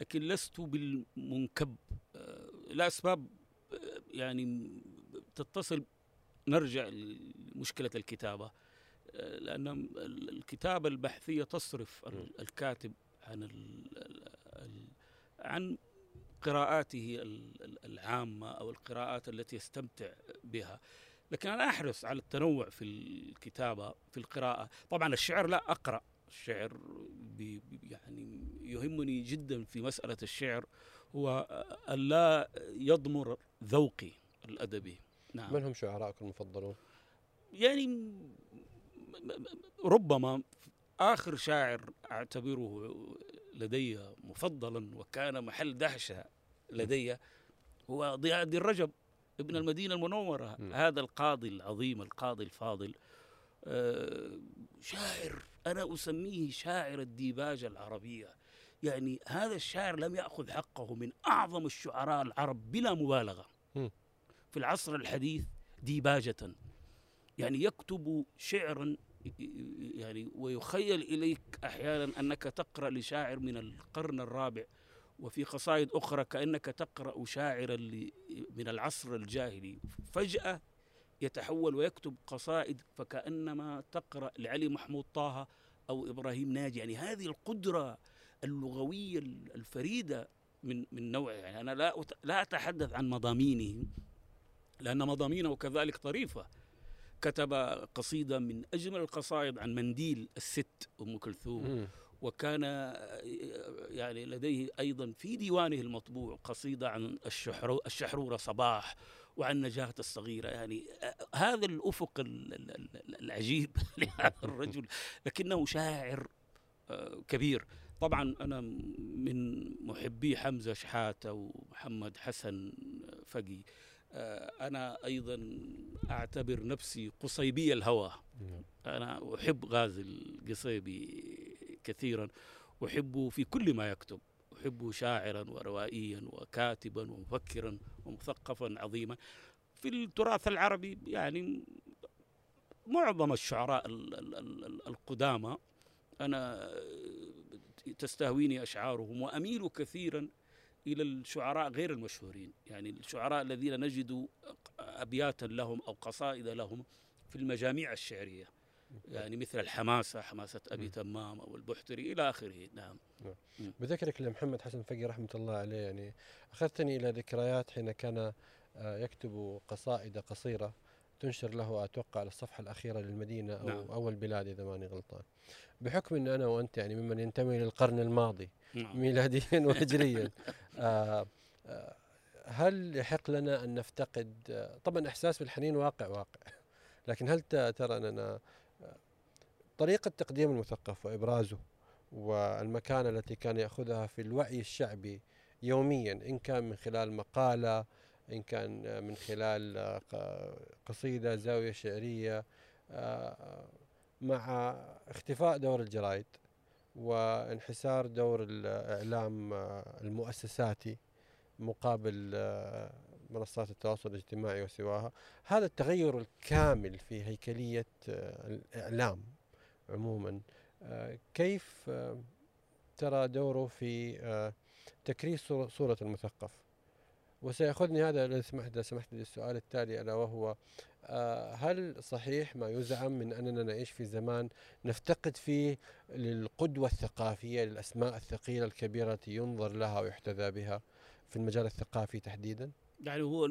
B: لكن لست بالمنكب آه، لاسباب آه، يعني تتصل نرجع لمشكلة الكتابة آه، لأن ال- الكتابة البحثية تصرف. الكاتب عن ال- ال- عن قراءاته ال- ال- العامة أو القراءات التي يستمتع بها. لكن أنا أحرص على التنوع في الكتابة في القراءة. طبعا الشعر لا أقرأ الشعر يعني يهمني جدا في مسألة الشعر هو أن لا يضمر ذوقي الأدبي. نعم.
A: من هم شعراءكم المفضلون؟
B: يعني ربما آخر شاعر أعتبره لدي مفضلا وكان محل دهشة لدي هو ضياء الدين رجب ابن المدينة المنورة
A: م.
B: هذا القاضي العظيم القاضي الفاضل آه، شاعر أنا أسميه شاعر الديباجة العربية يعني هذا الشاعر لم يأخذ حقه من أعظم الشعراء العرب بلا مبالغة
A: م.
B: في العصر الحديث ديباجة يعني يكتب شعرا يعني ويخيل إليك أحيانا أنك تقرأ لشاعر من القرن الرابع وفي قصائد أخرى كأنك تقرأ شاعرا من العصر الجاهلي. فجأة يتحول ويكتب قصائد فكأنما تقرأ لعلي محمود طه أو إبراهيم ناجي. يعني هذه القدرة اللغوية الفريدة من من نوعه يعني أنا لا لا أتحدث عن مضامينه لأن مضامينه كذلك طريفة. كتب قصيدة من أجمل القصائد عن منديل الست أم كلثوم. وكان يعني لديه أيضا في ديوانه المطبوع قصيدة عن الشحرورة صباح وعن نجاة الصغيرة. يعني هذا الأفق العجيب لهذا الرجل لكنه شاعر كبير. طبعا أنا من محبي حمزة شحاتة ومحمد حسن فقي. أنا أيضا أعتبر نفسي قصيبي الهوى. أنا أحب غازي القصيبي كثيرا. أحبه في كل ما يكتب. أحبه شاعرا وروائيا وكاتبا ومفكرا ومثقفا عظيما. في التراث العربي يعني معظم الشعراء القدامى أنا تستهويني أشعارهم وأميل كثيرا إلى الشعراء غير المشهورين. يعني الشعراء الذين نجد أبياتا لهم أو قصائد لهم في المجاميع الشعرية. يعني مثل الحماسة حماسة أبي تمام أو البحتري إلى آخره. نعم,
A: نعم. بذكرك لمحمد حسن فقي رحمة الله عليه يعني أخذتني إلى ذكريات حين كان آه، يكتب قصائد قصيرة. تنشر له أتوقع على الصفحة الأخيرة للمدينة أو, نعم. أو البلاد إذا ماني غلطان بحكم أن أنا وأنت يعني ممن ينتمي للقرن الماضي نعم. ميلاديا وهجريا آه آه هل يحق لنا أن نفتقد آه طبعا إحساس بالحنين واقع واقع لكن هل ترى أننا آه، طريقة تقديم المثقف وإبرازه والمكانة التي كان يأخذها في الوعي الشعبي يوميا إن كان من خلال مقالة إن كان من خلال آه، قصيدة زاوية شعرية آه، مع اختفاء دور الجرائد وانحسار دور الإعلام آه، المؤسساتي مقابل منصات التواصل الاجتماعي وسواها. هذا التغير الكامل في هيكلية الإعلام عموما كيف ترى دوره في تكريس صورة المثقف؟ وسيأخذني هذا إذا سمحت سمحت للسؤال التالي ألا وهو آه، هل صحيح ما يزعم من أننا نعيش في زمان نفتقد فيه للقدوة الثقافية للأسماء الثقيلة الكبيرة ينظر لها ويحتذى بها في المجال الثقافي تحديدا؟
B: يعني هو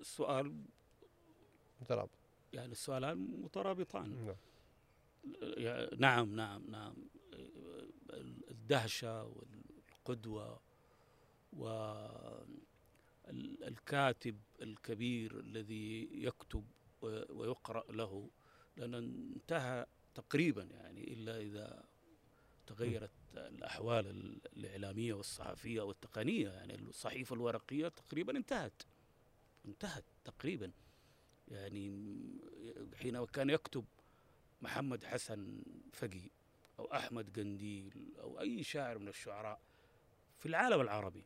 B: السؤال
A: مترابط.
B: يعني السؤالان مترابطان. نعم. نعم نعم نعم. الدهشة والقدوة والكاتب الكبير الذي يكتب ويقرأ له لأن انتهى تقريبا يعني إلا إذا تغيرت الأحوال الإعلامية والصحفية والتقنية يعني الصحيفة الورقية تقريبا انتهت انتهت تقريبا يعني. حين كان يكتب محمد حسن فقي أو أحمد قنديل أو أي شاعر من الشعراء في العالم العربي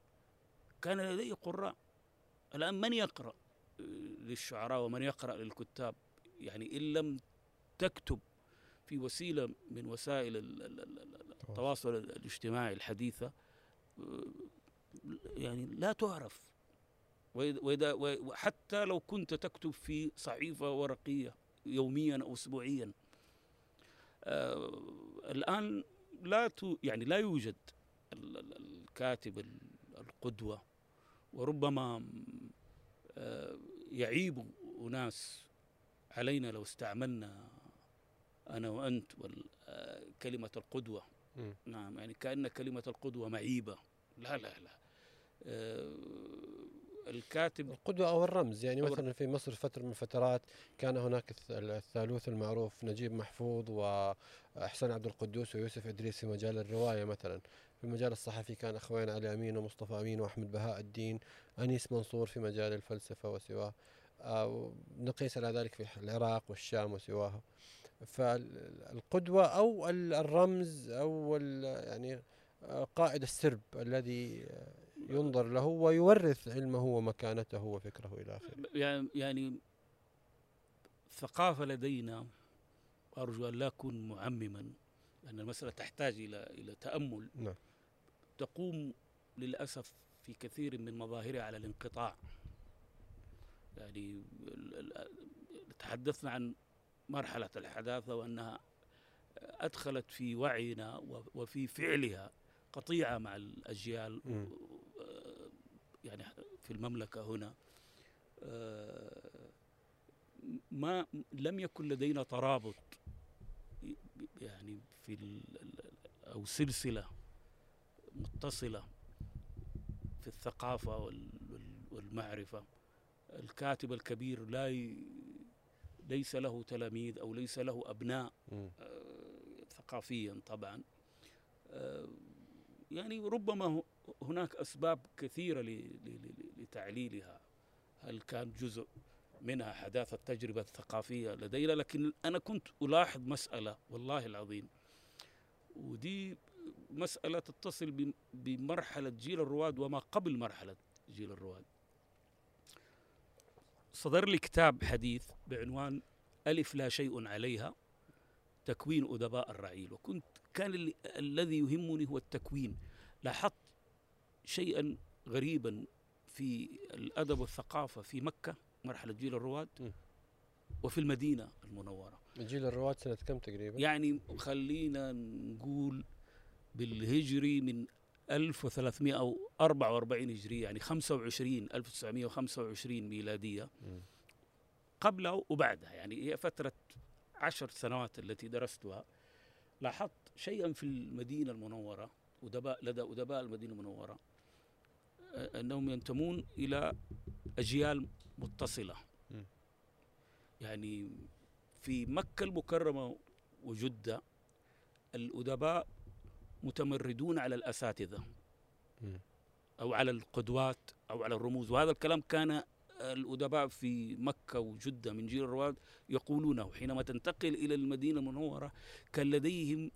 B: كان لديه قراء الآن من يقرأ للشعراء ومن يقرأ للكتاب؟ يعني إن لم تكتب في وسيلة من وسائل التواصل الاجتماعي الحديثة يعني لا تعرف. وإذا وحتى لو كنت تكتب في صحيفة ورقية يوميا أو أسبوعيا آه الآن لا يعني لا يوجد الكاتب القدوة وربما يعيب أناس علينا لو استعملنا أنا وأنت آه، كلمة القدوة. م. نعم يعني كأن كلمة القدوة معيبة. لا لا لا. آه،
A: الكاتب القدوة أو الرمز يعني أو مثلا في مصر فترة من الفترات كان هناك الثالوث المعروف نجيب محفوظ وأحسن عبد القدوس ويوسف إدريس في مجال الرواية مثلا. في المجال الصحفي كان أخوين علي أمين ومصطفى أمين وأحمد بهاء الدين أنيس منصور في مجال الفلسفة وسواه آه، نقيس على ذلك في العراق والشام وسواها. فالقدوة أو الرمز أو يعني آه، قائد السرب الذي ينظر له ويورث علمه ومكانته وفكره إلى آخره.
B: يعني الثقافة لدينا وأرجو أن لا أكون معمما لأن المسألة تحتاج إلى إلى تأمل.
A: نعم.
B: تقوم للأسف في كثير من مظاهرها على الانقطاع. يعني تحدثنا عن مرحلة الحداثة وأنها أدخلت في وعينا وفي فعلها قطيعة مع الأجيال. آه، يعني في المملكة هنا. آه، ما لم يكن لدينا ترابط يعني في أو سلسلة متصلة في الثقافة وال- وال- والمعرفة. الكاتب الكبير لا ي... ليس له تلاميذ أو ليس له أبناء. آه، ثقافيا طبعا. آه، يعني ربما هناك أسباب كثيرة ل- ل- ل- لتعليلها. هل كان جزء منها حداثة التجربة الثقافية لدينا؟ لكن أنا كنت ألاحظ مسألة والله العظيم ودي مسألة تتصل بم- بمرحلة جيل الرواد وما قبل مرحلة جيل الرواد. صدر لي كتاب حديث بعنوان ألف لا شيء عليها تكوين أدباء الرعيل وكنت كان ال- الذي يهمني هو التكوين. لاحظت شيئا غريبا في الأدب والثقافة في مكة مرحلة جيل الرواد.
A: وفي
B: المدينة المنورة
A: جيل الرواد سنة كم تقريبا؟
B: يعني خلينا نقول بالهجري من 1344 هجرية يعني 25 1925 ميلادية. قبلها وبعدها يعني هي فترة عشر سنوات التي درستها لاحظت شيئا في المدينة المنورة أدباء لدى أدباء المدينة المنورة أنهم ينتمون إلى أجيال متصلة. يعني في مكة المكرمة وجدة الأدباء متمردون على الأساتذة. أو على القدوات أو على الرموز وهذا الكلام كان الأدباء في مكة وجدة من جيل الرواد يقولونه حينما تنتقل إلى المدينة المنورة كان لديهم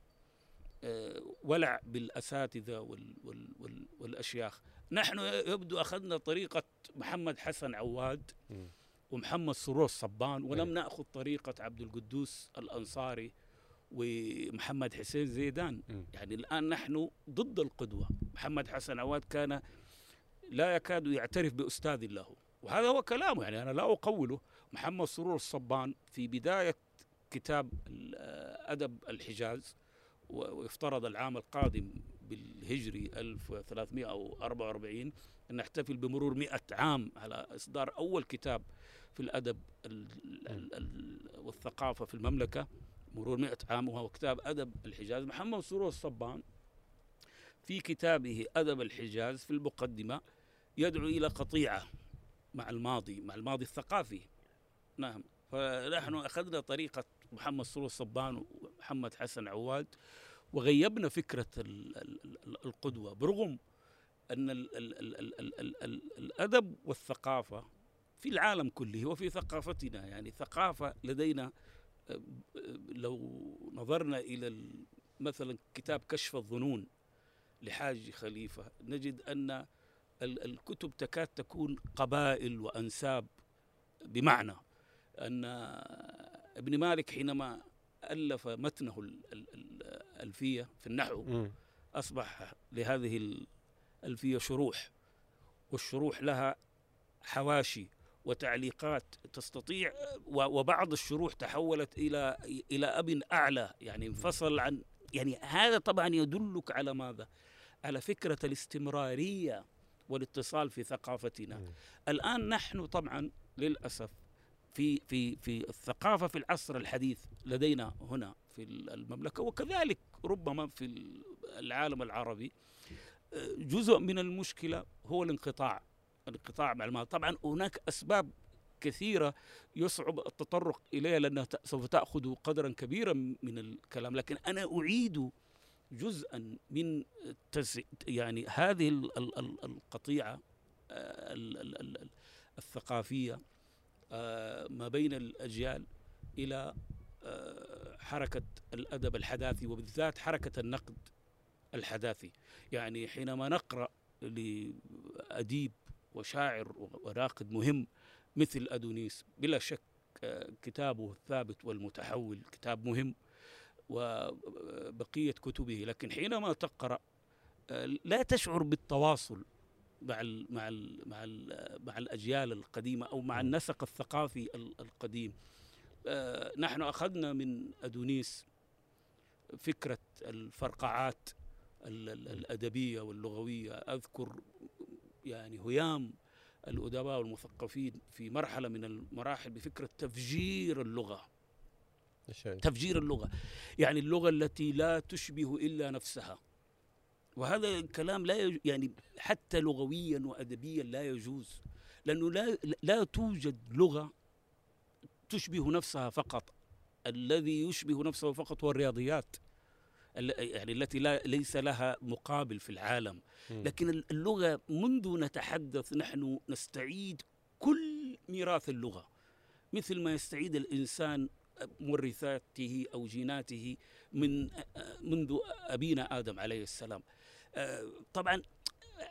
B: آه، ولع بالأساتذة وال وال وال والأشياخ نحن يبدو أخذنا طريقة محمد حسن عواد
A: مم.
B: ومحمد سرور الصبان ولم
A: أي.
B: نأخذ طريقة عبد القدوس الأنصاري ومحمد حسين زيدان
A: مم.
B: يعني الآن نحن ضد القدوة محمد حسن عواد كان لا يكاد يعترف بأستاذ له وهذا هو كلامه يعني أنا لا أقوله محمد سرور الصبان في بداية كتاب أدب الحجاز ويفترض العام القادم بالهجري 1344 أن نحتفل بمرور 100 عام على إصدار أول كتاب في الأدب والثقافة في المملكة مرور مئة عام وهو كتاب أدب الحجاز محمد سرور الصبان في كتابه أدب الحجاز في المقدمة يدعو إلى قطيعة مع الماضي مع الماضي الثقافي نعم فنحن أخذنا طريقة محمد سرور الصبان ومحمد حسن عواد وغيبنا فكرة القدوة برغم أن الأدب والثقافة في العالم كله وفي ثقافتنا يعني ثقافة لدينا لو نظرنا إلى مثلا كتاب كشف الظنون لحاج خليفة نجد أن ال- الكتب تكاد تكون قبائل وأنساب بمعنى أن ابن مالك حينما ألف متنه ال- ال- ال- الألفية في النحو. أصبح لهذه الألفية شروح والشروح لها حواشي وتعليقات تستطيع وبعض الشروح تحولت إلى إلى أب أعلى يعني انفصل عن يعني هذا طبعا يدلك على ماذا؟ على فكرة الاستمرارية والاتصال في ثقافتنا
A: مم.
B: الآن نحن طبعا للأسف في في في الثقافة في العصر الحديث لدينا هنا في المملكة وكذلك ربما في العالم العربي جزء من المشكلة هو الانقطاع الانقطاع مع الماضي طبعا هناك أسباب كثيرة يصعب التطرق إليها لأنها سوف تأخذ قدرا كبيرا من الكلام. لكن أنا أعيد جزءا من يعني هذه ال- ال- ال- القطيعة آه، ال- ال- ال- ال- الثقافية آه، ما بين الأجيال إلى آه، حركة الأدب الحداثي وبالذات حركة النقد الحداثي. يعني حينما نقرأ لأديب وشاعر وناقد مهم مثل أدونيس. بلا شك آه، كتابه الثابت والمتحول كتاب مهم وبقية كتبه. لكن حينما تقرأ آه، لا تشعر بالتواصل مع ال مع ال مع ال مع الأجيال القديمة أو مع النسق الثقافي ال- القديم. آه، نحن أخذنا من أدونيس فكرة الفرقعات ال- ال- الأدبية واللغوية. أذكر يعني هيام الأدباء والمثقفين في مرحلة من المراحل بفكرة تفجير
A: يعني؟
B: تفجير اللغة. يعني اللغة التي لا تشبه إلا نفسها. وهذا الكلام لا يج... يعني حتى لغويا وادبيا لا يجوز. لأنه لا لا توجد لغة تشبه نفسها فقط. الذي يشبه نفسه فقط هو الرياضيات. ال- يعني التي لا ليس لها مقابل في العالم. لكن اللغة منذ نتحدث نحن نستعيد كل ميراث اللغة مثل ما يستعيد الإنسان مورثاته أو جيناته من منذ أبينا آدم عليه السلام. آه، طبعا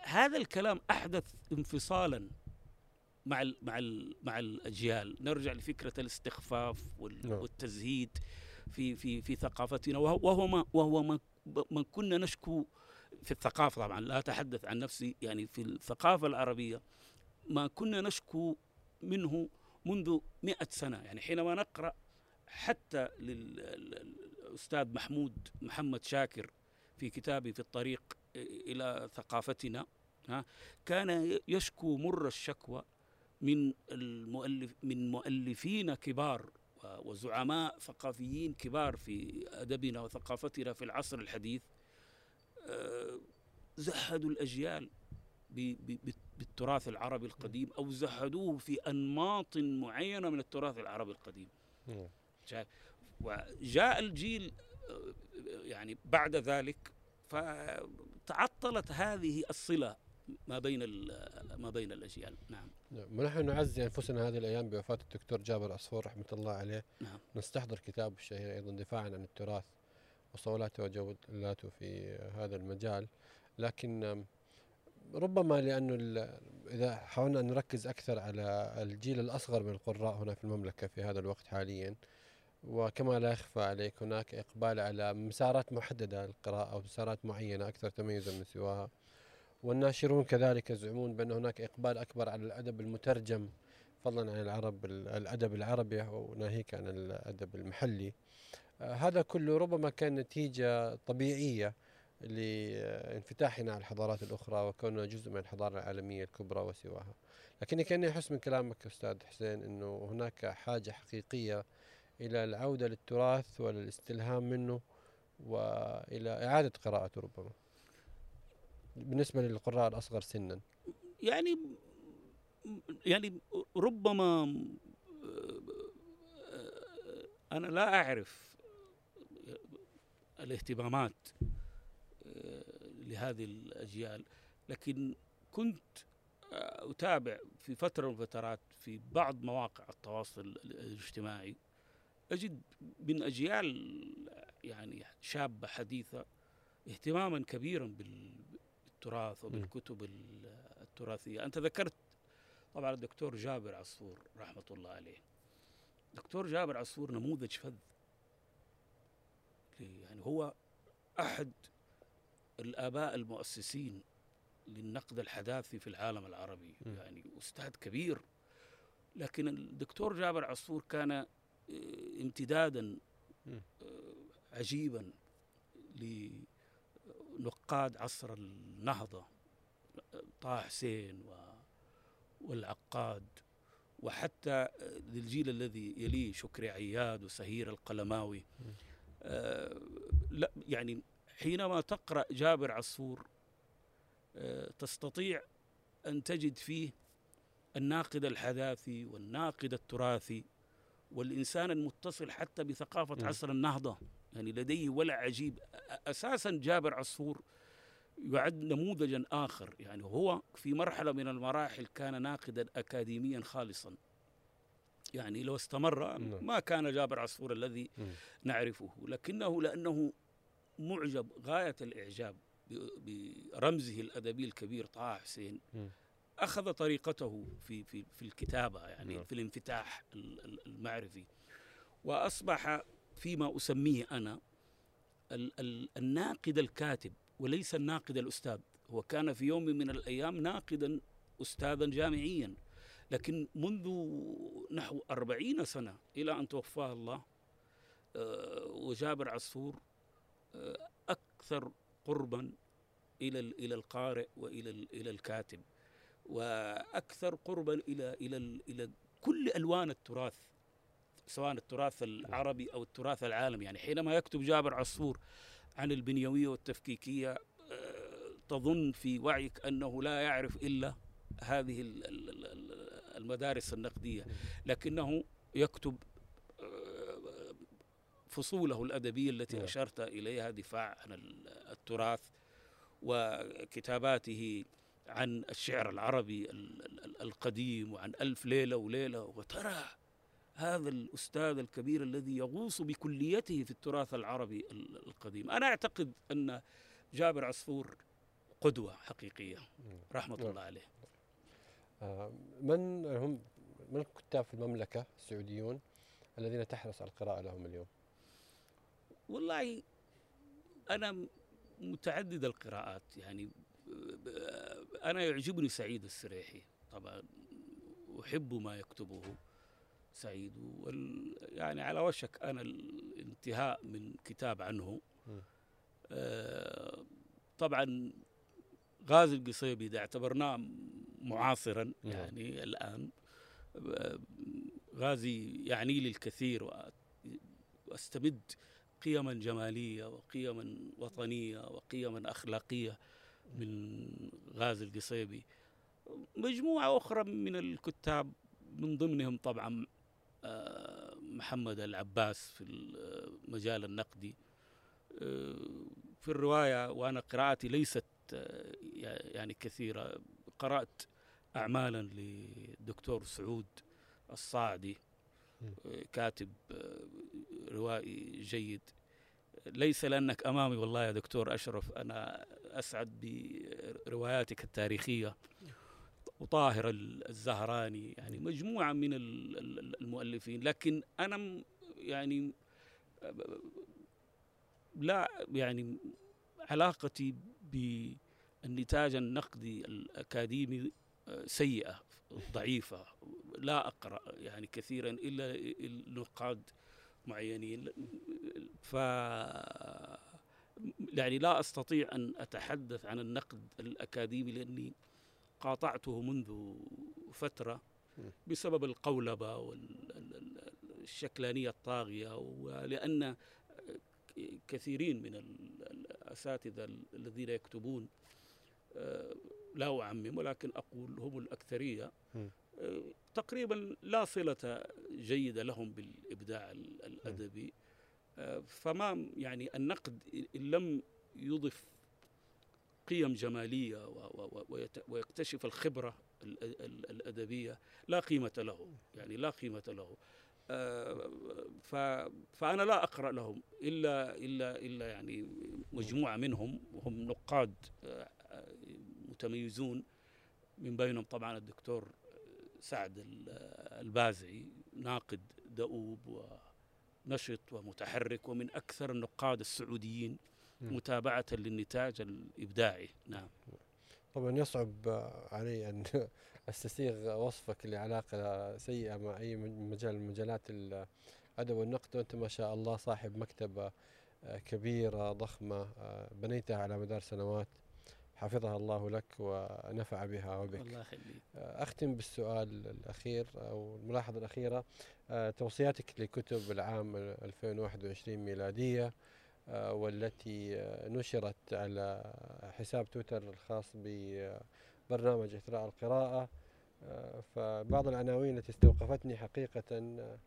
B: هذا الكلام أحدث انفصالا مع ال مع ال مع الأجيال، نرجع لفكرة الاستخفاف
A: نعم.
B: والتزهيد في في في ثقافتنا وهو ما وهو ما ما كنا نشكو في الثقافة. طبعا لا أتحدث عن نفسي يعني في الثقافة العربية ما كنا نشكو منه منذ مئة سنة. يعني حينما نقرأ حتى للأستاذ محمود محمد شاكر في كتابه في الطريق إلى ثقافتنا ها كان يشكو مر الشكوى من المؤلف من مؤلفين كبار وزعماء ثقافيين كبار في أدبنا وثقافتنا في العصر الحديث آه، زهدوا الأجيال بالتراث العربي القديم أو زهدوه في أنماط معينة من التراث العربي القديم؟ وجاء الجيل آه، يعني بعد ذلك فتعطلت هذه الصلة ما بين ما بين الأجيال. نعم.
A: نعم. ونحن نعزي أنفسنا هذه الأيام بوفاة الدكتور جابر عصفور رحمة الله عليه.
B: نعم.
A: نستحضر كتابه الشهير أيضا دفاعا عن التراث وصولاته وجولاته في هذا المجال. لكن ربما لأنه إذا حاولنا أن نركز أكثر على الجيل الأصغر من القراء هنا في المملكة في هذا الوقت حاليا. وكما لا يخفى عليك هناك إقبال على مسارات محددة للقراءة أو مسارات معينة أكثر تميزا من سواها. والناشرون كذلك يزعمون بأن هناك إقبال أكبر على الأدب المترجم فضلا عن العرب الأدب العربي وناهيك عن الأدب المحلي. آه، هذا كله ربما كان نتيجة طبيعية لانفتاحنا على الحضارات الأخرى وكوننا جزء من الحضارة العالمية الكبرى وسواها. لكني كاني احس من كلامك أستاذ حسين إنه هناك حاجة حقيقية إلى العودة للتراث وللاستلهام منه وإلى إعادة قراءته ربما. بالنسبة للقراء الأصغر سنا؟
B: يعني يعني ربما أنا لا أعرف الاهتمامات لهذه الأجيال لكن كنت أتابع في فترة من الفترات في بعض مواقع التواصل الاجتماعي. أجد من أجيال يعني شابة حديثة اهتماما كبيرا بالتراث وبالكتب التراثية. أنت ذكرت طبعا الدكتور جابر عصفور رحمة الله عليه. دكتور جابر عصفور نموذج فذ. يعني هو أحد الآباء المؤسسين للنقد الحداثي في العالم العربي.
A: م.
B: يعني أستاذ كبير. لكن الدكتور جابر عصفور كان آه، امتدادا. آه، عجيبا لنقاد عصر النهضة طه حسين و والعقاد وحتى للجيل الذي يليه شكري عياد وسهير القلماوي آه لا يعني حينما تقرأ جابر عصفور آه تستطيع أن تجد فيه الناقد الحداثي والناقد التراثي والإنسان المتصل حتى بثقافة
A: م.
B: عصر النهضة يعني لديه ولع عجيب أساسا جابر عصفور يعد نموذجا آخر يعني هو في مرحلة من المراحل كان ناقدا أكاديميا خالصا يعني لو استمر
A: نعم.
B: ما كان جابر عصفور الذي. نعرفه لكنه لأنه معجب غاية الإعجاب برمزه الأدبي الكبير طه حسين. أخذ طريقته في في في الكتابة يعني
A: نعم.
B: في الانفتاح ال- ال- المعرفي وأصبح فيما أسميه أنا ال- ال- الناقد الكاتب وليس الناقد الأستاذ. هو كان في يوم من الأيام ناقدا استاذا جامعيا. لكن منذ نحو أربعين سنة إلى أن توفاه الله آه، وجابر عصفور آه، أكثر قربا إلى إلى القارئ وإلى إلى الكاتب وأكثر قربا إلى إلى إلى كل ألوان التراث. سواء التراث العربي أو التراث العالمي. يعني حينما يكتب جابر عصفور عن البنيوية والتفكيكية آه، تظن في وعيك أنه لا يعرف إلا هذه ال- ال- ال- ال- المدارس النقدية. لكنه يكتب آه، فصوله الأدبية التي
A: نعم.
B: أشرت إليها دفاع عن ال- التراث وكتاباته عن الشعر العربي ال- ال- القديم وعن ألف ليلة وليلة. وترى هذا الأستاذ الكبير الذي يغوص بكليته في التراث العربي ال- القديم أنا أعتقد أن جابر عصفور قدوة حقيقية رحمة. الله عليه
A: آه، من هم من الكتاب في المملكة السعوديون الذين تحرص على القراءة لهم اليوم؟
B: والله أنا متعدد القراءات يعني أنا يعجبني سعيد السريحي طبعا أحب ما يكتبه سعيد وال يعني على وشك أنا الانتهاء من كتاب عنه. آه، طبعا غازي القصيبي إذا اعتبرناه معاصرا
A: نعم.
B: يعني الآن آه، غازي يعني لي الكثير وأستمد قيما جمالية وقيما وطنية وقيما أخلاقية من غازي القصيبي مجموعة أخرى من الكتاب من ضمنهم طبعا محمد العباس في المجال النقدي. آه، في الرواية وأنا قراءتي ليست آه، يعني كثيرة. قرأت اعمالا للدكتور سعود الصاعدي آه، كاتب روائي جيد. ليس لأنك أمامي والله يا دكتور أشرف أنا أسعد برواياتك التاريخية. وطاهر الزهراني يعني مجموعة من ال- ال- المؤلفين. لكن أنا يعني لا يعني علاقتي بالنتاج النقدي الأكاديمي آه، سيئة ضعيفة لا أقرأ يعني كثيرا إلا النقاد معينين. ف يعني لا أستطيع أن أتحدث عن النقد الأكاديمي لأني قاطعته منذ فترة بسبب القولبة والشكلانيه الطاغية ولأن كثيرين من ال- الأساتذة الذين يكتبون آه، لا أعمم ولكن أقول هم الأكثرية
A: م.
B: آه، تقريبا لا صلة جيدة لهم بالإبداع ال- الأدبي آه، فما يعني النقد إن لم يضف قيم ويت- ويكتشف الخبرة ال- ال- الأدبية لا قيمة له يعني لا قيمة له. آه، ف- فأنا لا أقرأ لهم الا الا إلا يعني مجموعة منهم وهم نقاد آه، متميزون. من بينهم طبعا الدكتور سعد ال- البازعي ناقد دؤوب ونشط ومتحرك ومن أكثر النقاد السعوديين.
A: مم.
B: متابعة للنتاج الإبداعي. نعم.
A: طبعا يصعب علي أن أستسيغ وصفك لعلاقة سيئة مع أي مجال من مجالات الأدب والنقد. وانت ما شاء الله صاحب مكتبه كبيره ضخمة آه، بنيتها على مدار سنوات. حفظها الله لك ونفع بها وبك.
B: الله يخليك.
A: أختم بالسؤال الأخير أو الملاحظة الأخيرة. توصياتك لكتب العام 2021 ميلادية. والتي آه، نشرت على حساب تويتر الخاص ببرنامج إثراء القراءة. آه، فبعض العناوين التي استوقفتني حقيقة آه،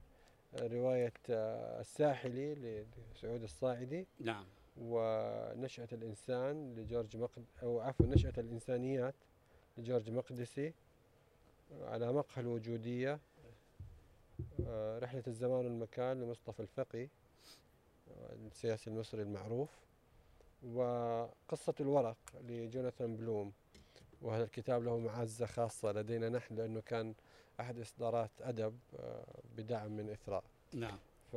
A: رواية آه، الساحلي لسعود الصاعدي
B: نعم.
A: ونشأة الإنسان لجورج مقد أو عفوا نشأة الإنسانيات لجورج مقدسي على مقهى الوجودية. آه، رحلة الزمان والمكان لمصطفى الفقي. آه، السياسي المصري المعروف وقصة الورق لجوناثان بلوم. وهذا الكتاب له معزة خاصة لدينا نحن لأنه كان أحد إصدارات أدب آه، بدعم من إثراء.
B: نعم.
A: ف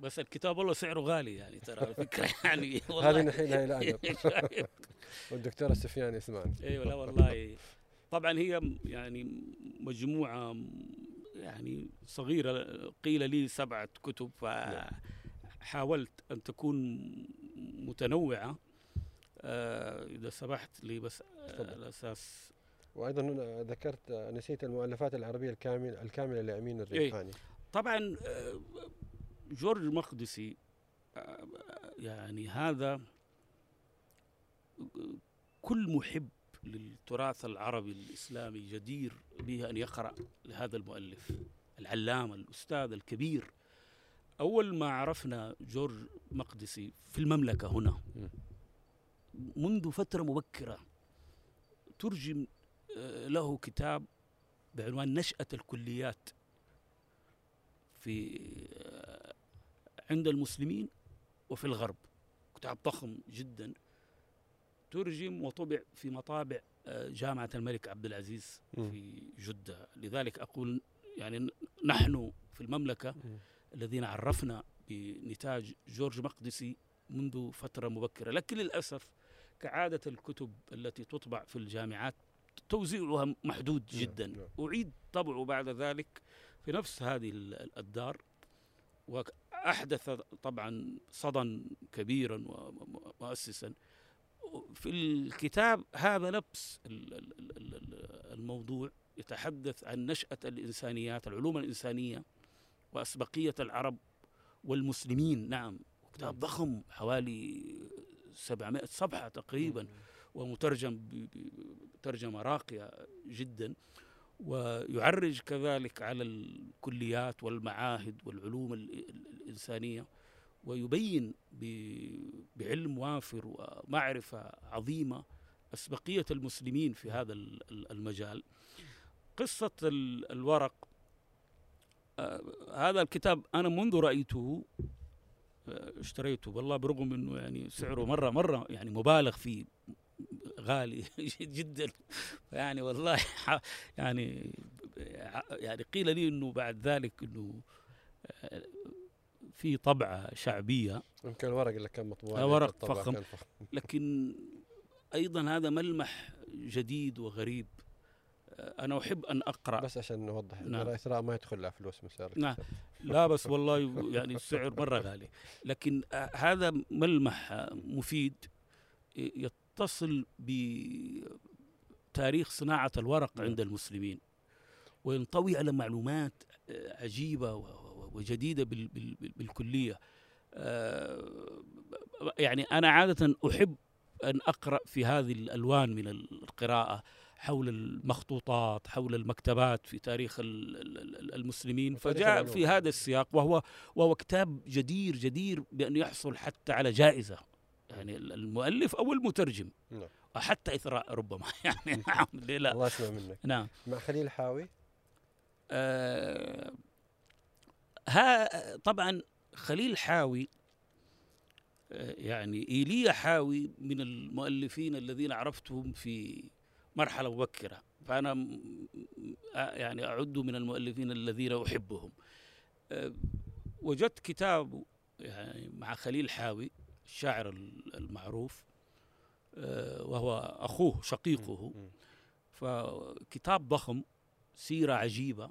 B: بس الكتاب والله سعره غالي يعني ترى الفكرة يعني
A: هذه
B: والله
A: نحيلها إلى أدب. والدكتورة سفيان يسمعني
B: إيوه لا والله. طبعا هي يعني مجموعة م- يعني صغيرة قيل لي سبعة كتب فحاولت أن تكون متنوعة آه، إذا سمحت لي بس آه،. على أساس
A: وأيضا هنا ذكرت آه، نسيت المؤلفات العربية الكاملة الكاملة لأمين الريحاني
B: طبعا جورج مقدسي يعني هذا كل محب للتراث العربي الإسلامي جدير به أن يقرأ لهذا المؤلف العلامة الأستاذ الكبير. أول ما عرفنا جورج مقدسي في المملكة هنا منذ فترة مبكرة ترجم آه، له كتاب بعنوان نشأة الكليات في آه، عند المسلمين وفي الغرب كتاب ضخم جدا ترجم وطبع في مطابع آه، جامعة الملك عبد العزيز. في جدة لذلك أقول يعني نحن في المملكة
A: مم.
B: الذين عرفنا بنتاج جورج مقدسي منذ فترة مبكرة. لكن للأسف كعادة الكتب التي تطبع في الجامعات توزيعها محدود
A: نعم،
B: جدا.
A: نعم.
B: أعيد طبعه بعد ذلك في نفس هذه ال- الدار. وأحدث طبعا صدى كبيرا ومؤسسا. في الكتاب هذا ال- الموضوع. يتحدث عن نشأة الإنسانيات العلوم الإنسانية. وأسبقية العرب والمسلمين. نعم. كتاب
A: نعم.
B: ضخم حوالي 700 صفحة تقريبا ومترجم بترجمة راقية جدا ويعرج كذلك على الكليات والمعاهد والعلوم ال- ال- الإنسانية ويبين بعلم وافر ومعرفة عظيمة أسبقية المسلمين في هذا ال- ال- المجال. قصة ال- الورق هذا الكتاب أنا منذ رأيته آه، اشتريته والله برغم إنه يعني سعره مرة مرة يعني مبالغ فيه غالي جدا. يعني والله يعني يعني قيل لي إنه بعد ذلك إنه آه، في طبعة شعبية.
A: يمكن الورق اللي كان مطبوع عليه
B: ورق فخم.
A: فخم.
B: لكن أيضا هذا ملمح جديد وغريب. أنا أحب أن أقرأ
A: بس عشان نوضح
B: نعم.
A: إثراء ما يدخل لها فلوس من سعر
B: نعم. لا بس والله يعني السعر مرة غالي لكن آه، هذا ملمح آه، مفيد يتصل بتاريخ صناعة الورق
A: نعم.
B: عند المسلمين وينطوي على معلومات آه، عجيبة وجديدة بال- بال- بال- بالكلية آه، يعني أنا عادة أحب أن أقرأ في هذه الألوان من القراءة حول المخطوطات حول المكتبات في تاريخ ال- ال- ال- المسلمين فجاء. في هذا السياق وهو وهو كتاب جدير جدير بأن يحصل حتى على جائزة يعني المؤلف أو المترجم.
A: نعم.
B: حتى إثراء ربما. يعني نعم. ليه لا
A: الله يسمع منك.
B: نعم.
A: مع خليل حاوي
B: آه ها طبعا خليل حاوي آه، يعني إيليا حاوي من المؤلفين الذين عرفتهم في مرحلة مبكرة. فأنا م- آه، يعني أعد من المؤلفين الذين أحبهم. آه، وجدت كتاب يعني مع خليل حاوي الشاعر ال- المعروف وهو أخوه شقيقه. فكتاب ضخم سيرة عجيبة.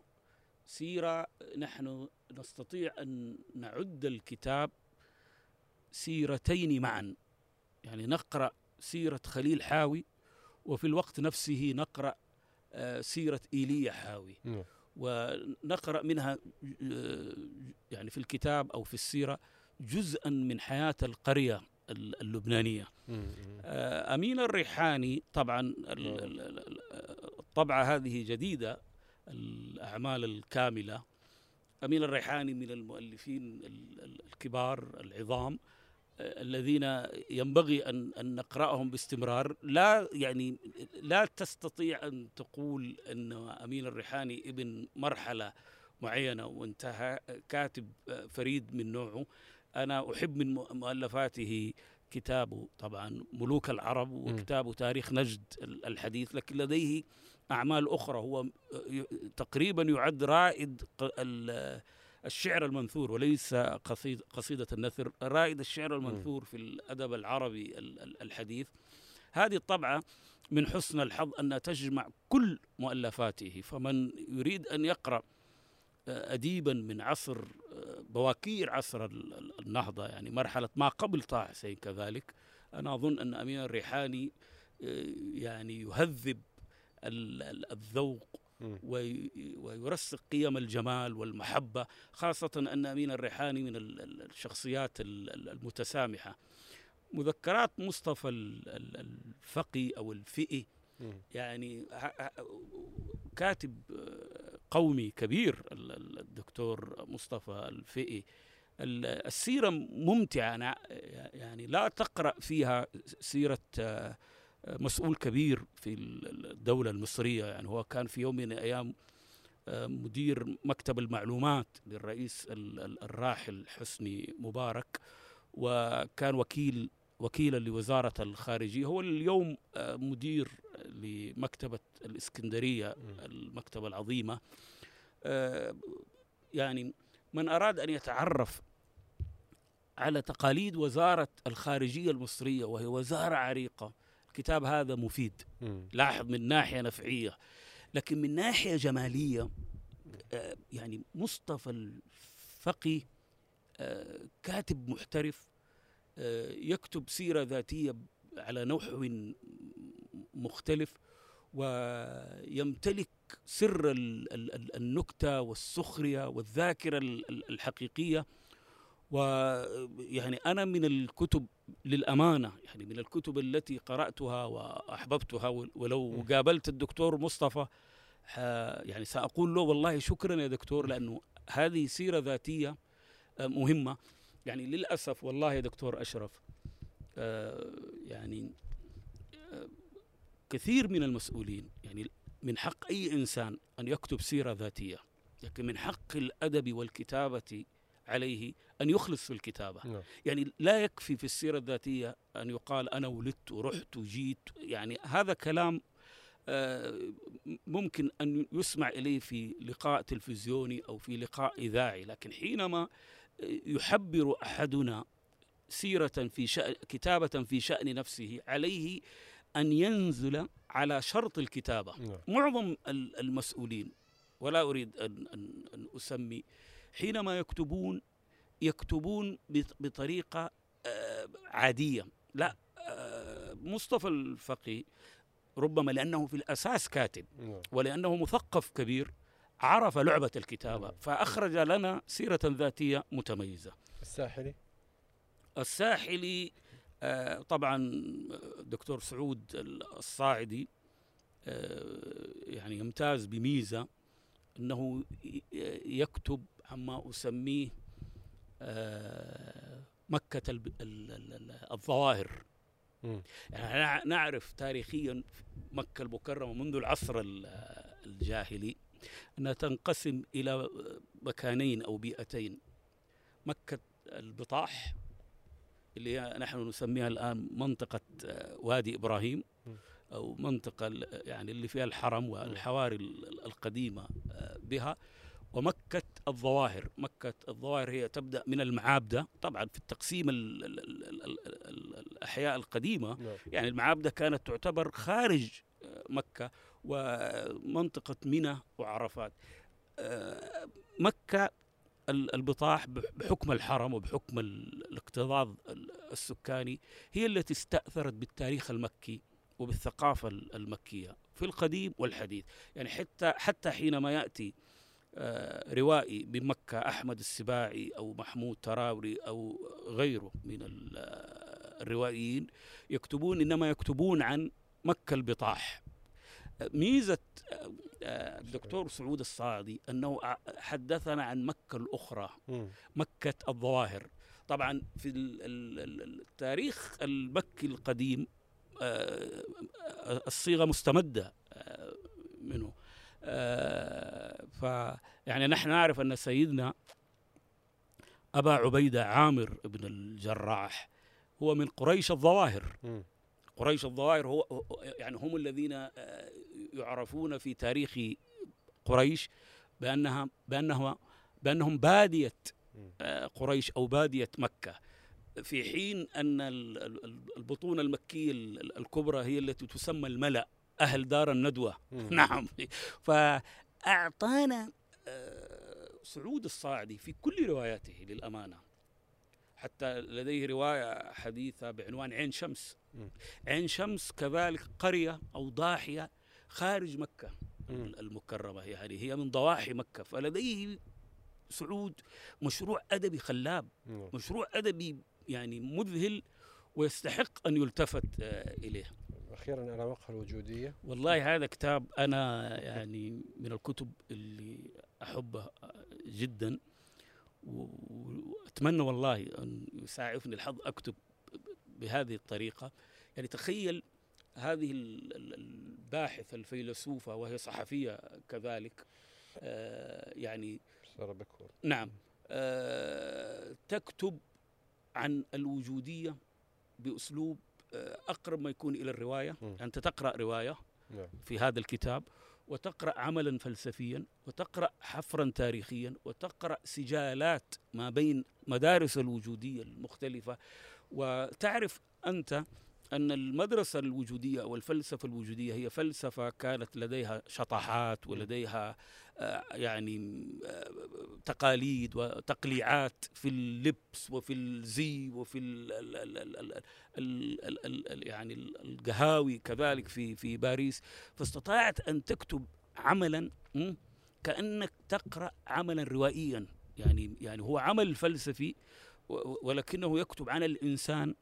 B: سيرة نحن نستطيع أن نعد الكتاب سيرتين معا. يعني نقرأ سيرة خليل حاوي وفي الوقت نفسه نقرأ آه، سيرة إيليا حاوي
A: نعم.
B: ونقرأ منها آه، يعني في الكتاب أو في السيرة جزءا من حياة القرية ال- اللبنانية. آه، أمين الريحاني طبعا ال-. ال- ال- ال- الطبعة هذه جديدة الأعمال الكاملة أمين الريحاني من المؤلفين ال- ال- الكبار العظام الذين ينبغي أن أن نقرأهم باستمرار. لا يعني لا تستطيع أن تقول أن أمين الريحاني ابن مرحلة معينة وانتهى كاتب فريد من نوعه. أنا أحب من مؤلفاته كتابه طبعا ملوك العرب وكتابه تاريخ نجد الحديث لكن لديه أعمال أخرى. هو تقريبا يعد رائد الشعر المنثور وليس قصيد قصيدة النثر رائد الشعر المنثور في الأدب العربي الحديث. هذه الطبعة من حسن الحظ أنها تجمع كل مؤلفاته فمن يريد أن يقرأ أديبا من عصر بواكير عصر النهضة يعني مرحلة ما قبل طه حسين كذلك أنا أظن أن أمين الريحاني يعني يهذب الذوق ويرسخ قيم الجمال والمحبة خاصة أن أمين الريحاني من الشخصيات المتسامحة. مذكرات مصطفى الفقي أو الفئي يعني كاتب قومي كبير الدكتور مصطفى الفئي. السيرة ممتعة يعني لا تقرأ فيها سيرة مسؤول كبير في الدولة المصرية. يعني هو كان في يوم من الأيام آه، مدير مكتب المعلومات للرئيس الراحل حسني مبارك وكان وكيل وكيلا لوزارة الخارجية. هو اليوم آه، مدير لمكتبة الإسكندرية المكتبة العظيمة. آه، يعني من أراد أن يتعرف على تقاليد وزارة الخارجية المصرية وهي وزارة عريقة الكتاب هذا مفيد. لاحظ من ناحية نفعية. لكن من ناحية جمالية آه، يعني مصطفى الفقي آه، كاتب محترف آه، يكتب سيرة ذاتية على نحو مختلف ويمتلك سر النكتة والسخرية والذاكرة الحقيقية. ويعني أنا من الكتب للأمانة يعني من الكتب التي قرأتها وأحببتها ولو قابلت الدكتور مصطفى يعني سأقول له والله شكرا يا دكتور لأنه هذه سيرة ذاتية آه، مهمة. يعني للأسف والله يا دكتور أشرف آه، يعني آه، كثير من المسؤولين يعني من حق أي إنسان أن يكتب سيرة ذاتية لكن من حق الأدب والكتابة عليه أن يخلص في الكتابة نعم. يعني لا يكفي في السيرة الذاتية أن يقال أنا ولدت ورحت وجيت يعني هذا كلام آه، ممكن أن يسمع إليه في لقاء تلفزيوني أو في لقاء إذاعي لكن حينما يحبر أحدنا سيرة في شأن كتابة في شأن نفسه عليه أن ينزل على شرط الكتابة نعم. معظم المسؤولين ولا أريد أن, أن, أن أسمي حينما يكتبون يكتبون بطريقة آه، عادية لا آه، مصطفى الفقي ربما لأنه في الأساس كاتب نعم. ولأنه مثقف كبير عرف لعبة الكتابة نعم. فأخرج لنا سيرة ذاتية متميزة
A: الساحلي
B: الساحلي آه، طبعا دكتور سعود الصاعدي يعني يمتاز بميزة أنه يكتب عما أسميه آه، مكة الظواهر. يعني نعرف تاريخيا مكة المكرمة منذ العصر الجاهلي أنها تنقسم إلى مكانين أو بيئتين. مكة البطاح اللي نحن نسميها الآن منطقة آه، وادي إبراهيم أو منطقة يعني اللي فيها الحرم والحواري القديمة آه، بها. ومكة الظواهر. مكة الظواهر هي تبدأ من المعابدة. طبعا في التقسيم ال ال ال ال ال الأحياء القديمة. نعم. يعني المعابدة كانت تعتبر خارج آه، مكة ومنطقة منى وعرفات. آه، مكة البطاح بحكم الحرم وبحكم الاكتظاظ السكاني هي التي استأثرت بالتاريخ المكي وبالثقافة المكية في القديم والحديث. يعني حتى حتى حينما يأتي روائي بمكة أحمد السباعي أو محمود تراوري أو غيره من الروائيين يكتبون إنما يكتبون عن مكة البطاح. ميزة آه، الدكتور سعود الصاعدي أنه حدثنا عن مكة الأخرى مكة الظواهر. طبعا في التاريخ المكي القديم آه، الصيغة مستمدة منه. آه، آه، ف يعني نحن نعرف أن سيدنا أبا عبيدة عامر بن الجراح هو من قريش الظواهر. قريش الظواهر هو يعني هم الذين آه، يعرفون في تاريخ قريش بأنها بانهم بأنهم
A: بادية
B: آه، قريش أو بادية مكة. في حين أن البطون المكية الكبرى هي التي تسمى الملأ. أهل دار
A: الندوة.
B: نعم. فأعطانا آه، سعود الصاعدي في كل رواياته للأمانة. حتى لديه رواية حديثة بعنوان عين شمس. عين شمس كذلك قرية أو ضاحية خارج
A: مكة.
B: المكرمة يعني هي من ضواحي مكة. فلديه سعود مشروع أدبي خلاب. مشروع أدبي يعني مذهل ويستحق أن يلتفت آه، إليه.
A: أخيرا على مقهى الوجودية.
B: والله هذا كتاب أنا يعني من الكتب اللي احبها جدا وأتمنى والله أن يساعفني الحظ أكتب بهذه الطريقة. يعني تخيل هذه ال- ال- الباحثة الفيلسوفة وهي صحفية كذلك آه، يعني
A: ساره بكور
B: نعم آه، تكتب عن الوجودية بأسلوب أقرب ما يكون إلى الرواية
A: مم.
B: أنت تقرأ رواية
A: نعم
B: في هذا الكتاب وتقرأ عملا فلسفيا وتقرأ حفرا تاريخيا وتقرأ سجالات ما بين مدارس الوجودية المختلفة وتعرف أنت أن المدرسة الوجودية أو الفلسفة الوجودية هي فلسفة كانت لديها شطحات ولديها يعني تقاليد وتقليعات في اللبس وفي الزي وفي ال ال ال ال يعني القهاوي كذلك في في باريس فاستطاعت أن تكتب عملا كأنك تقرأ عملا روائيا يعني يعني هو عمل فلسفي ولكنه يكتب عن الإنسان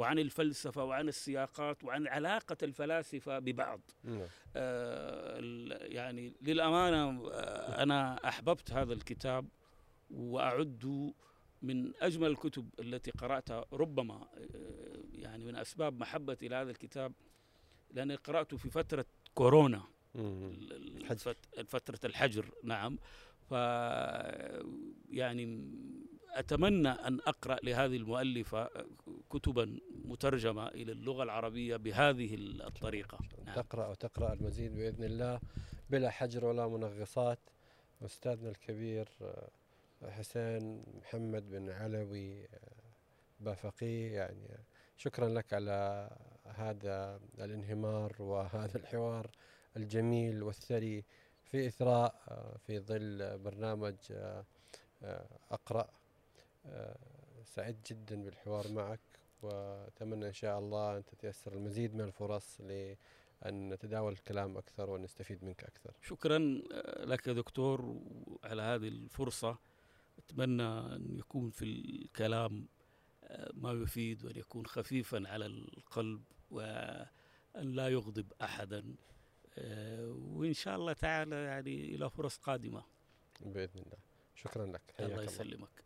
B: وعن الفلسفة وعن السياقات وعن علاقة الفلاسفة ببعض.
A: نعم.
B: آه، يعني للأمانة آه، أنا أحببت هذا الكتاب وأعد من أجمل الكتب التي قرأتها ربما آه، يعني من أسباب محبتي لهذا الكتاب لأني قرأته في فترة كورونا.
A: الحجر.
B: فترة الحجر نعم. ف يعني أتمنى أن أقرأ لهذه المؤلفة كتبا مترجمة إلى اللغة العربية بهذه الطريقة. نعم.
A: تقرأ وتقرأ المزيد بإذن الله بلا حجر ولا منغصات. أستاذنا الكبير آه، حسين محمد بن علوي آه، بافقيه يعني شكرا لك على هذا الانهمار وهذا الحوار الجميل والثري. في إثراء آه، في ظل برنامج آه، آه، آه، سعدت جدا بالحوار معك وأتمنى إن شاء الله أن تتيسر المزيد من الفرص لأن نتداول الكلام أكثر ونستفيد منك أكثر.
B: شكرا لك يا دكتور على هذه الفرصة أتمنى أن يكون في الكلام آه، ما يفيد وأن يكون خفيفا على القلب وأن لا يغضب أحدا آه، وإن شاء الله تعالى يعني إلى فرص قادمة
A: بإذن الله. شكرا لك.
B: الله
A: حياك الله.
B: يسلمك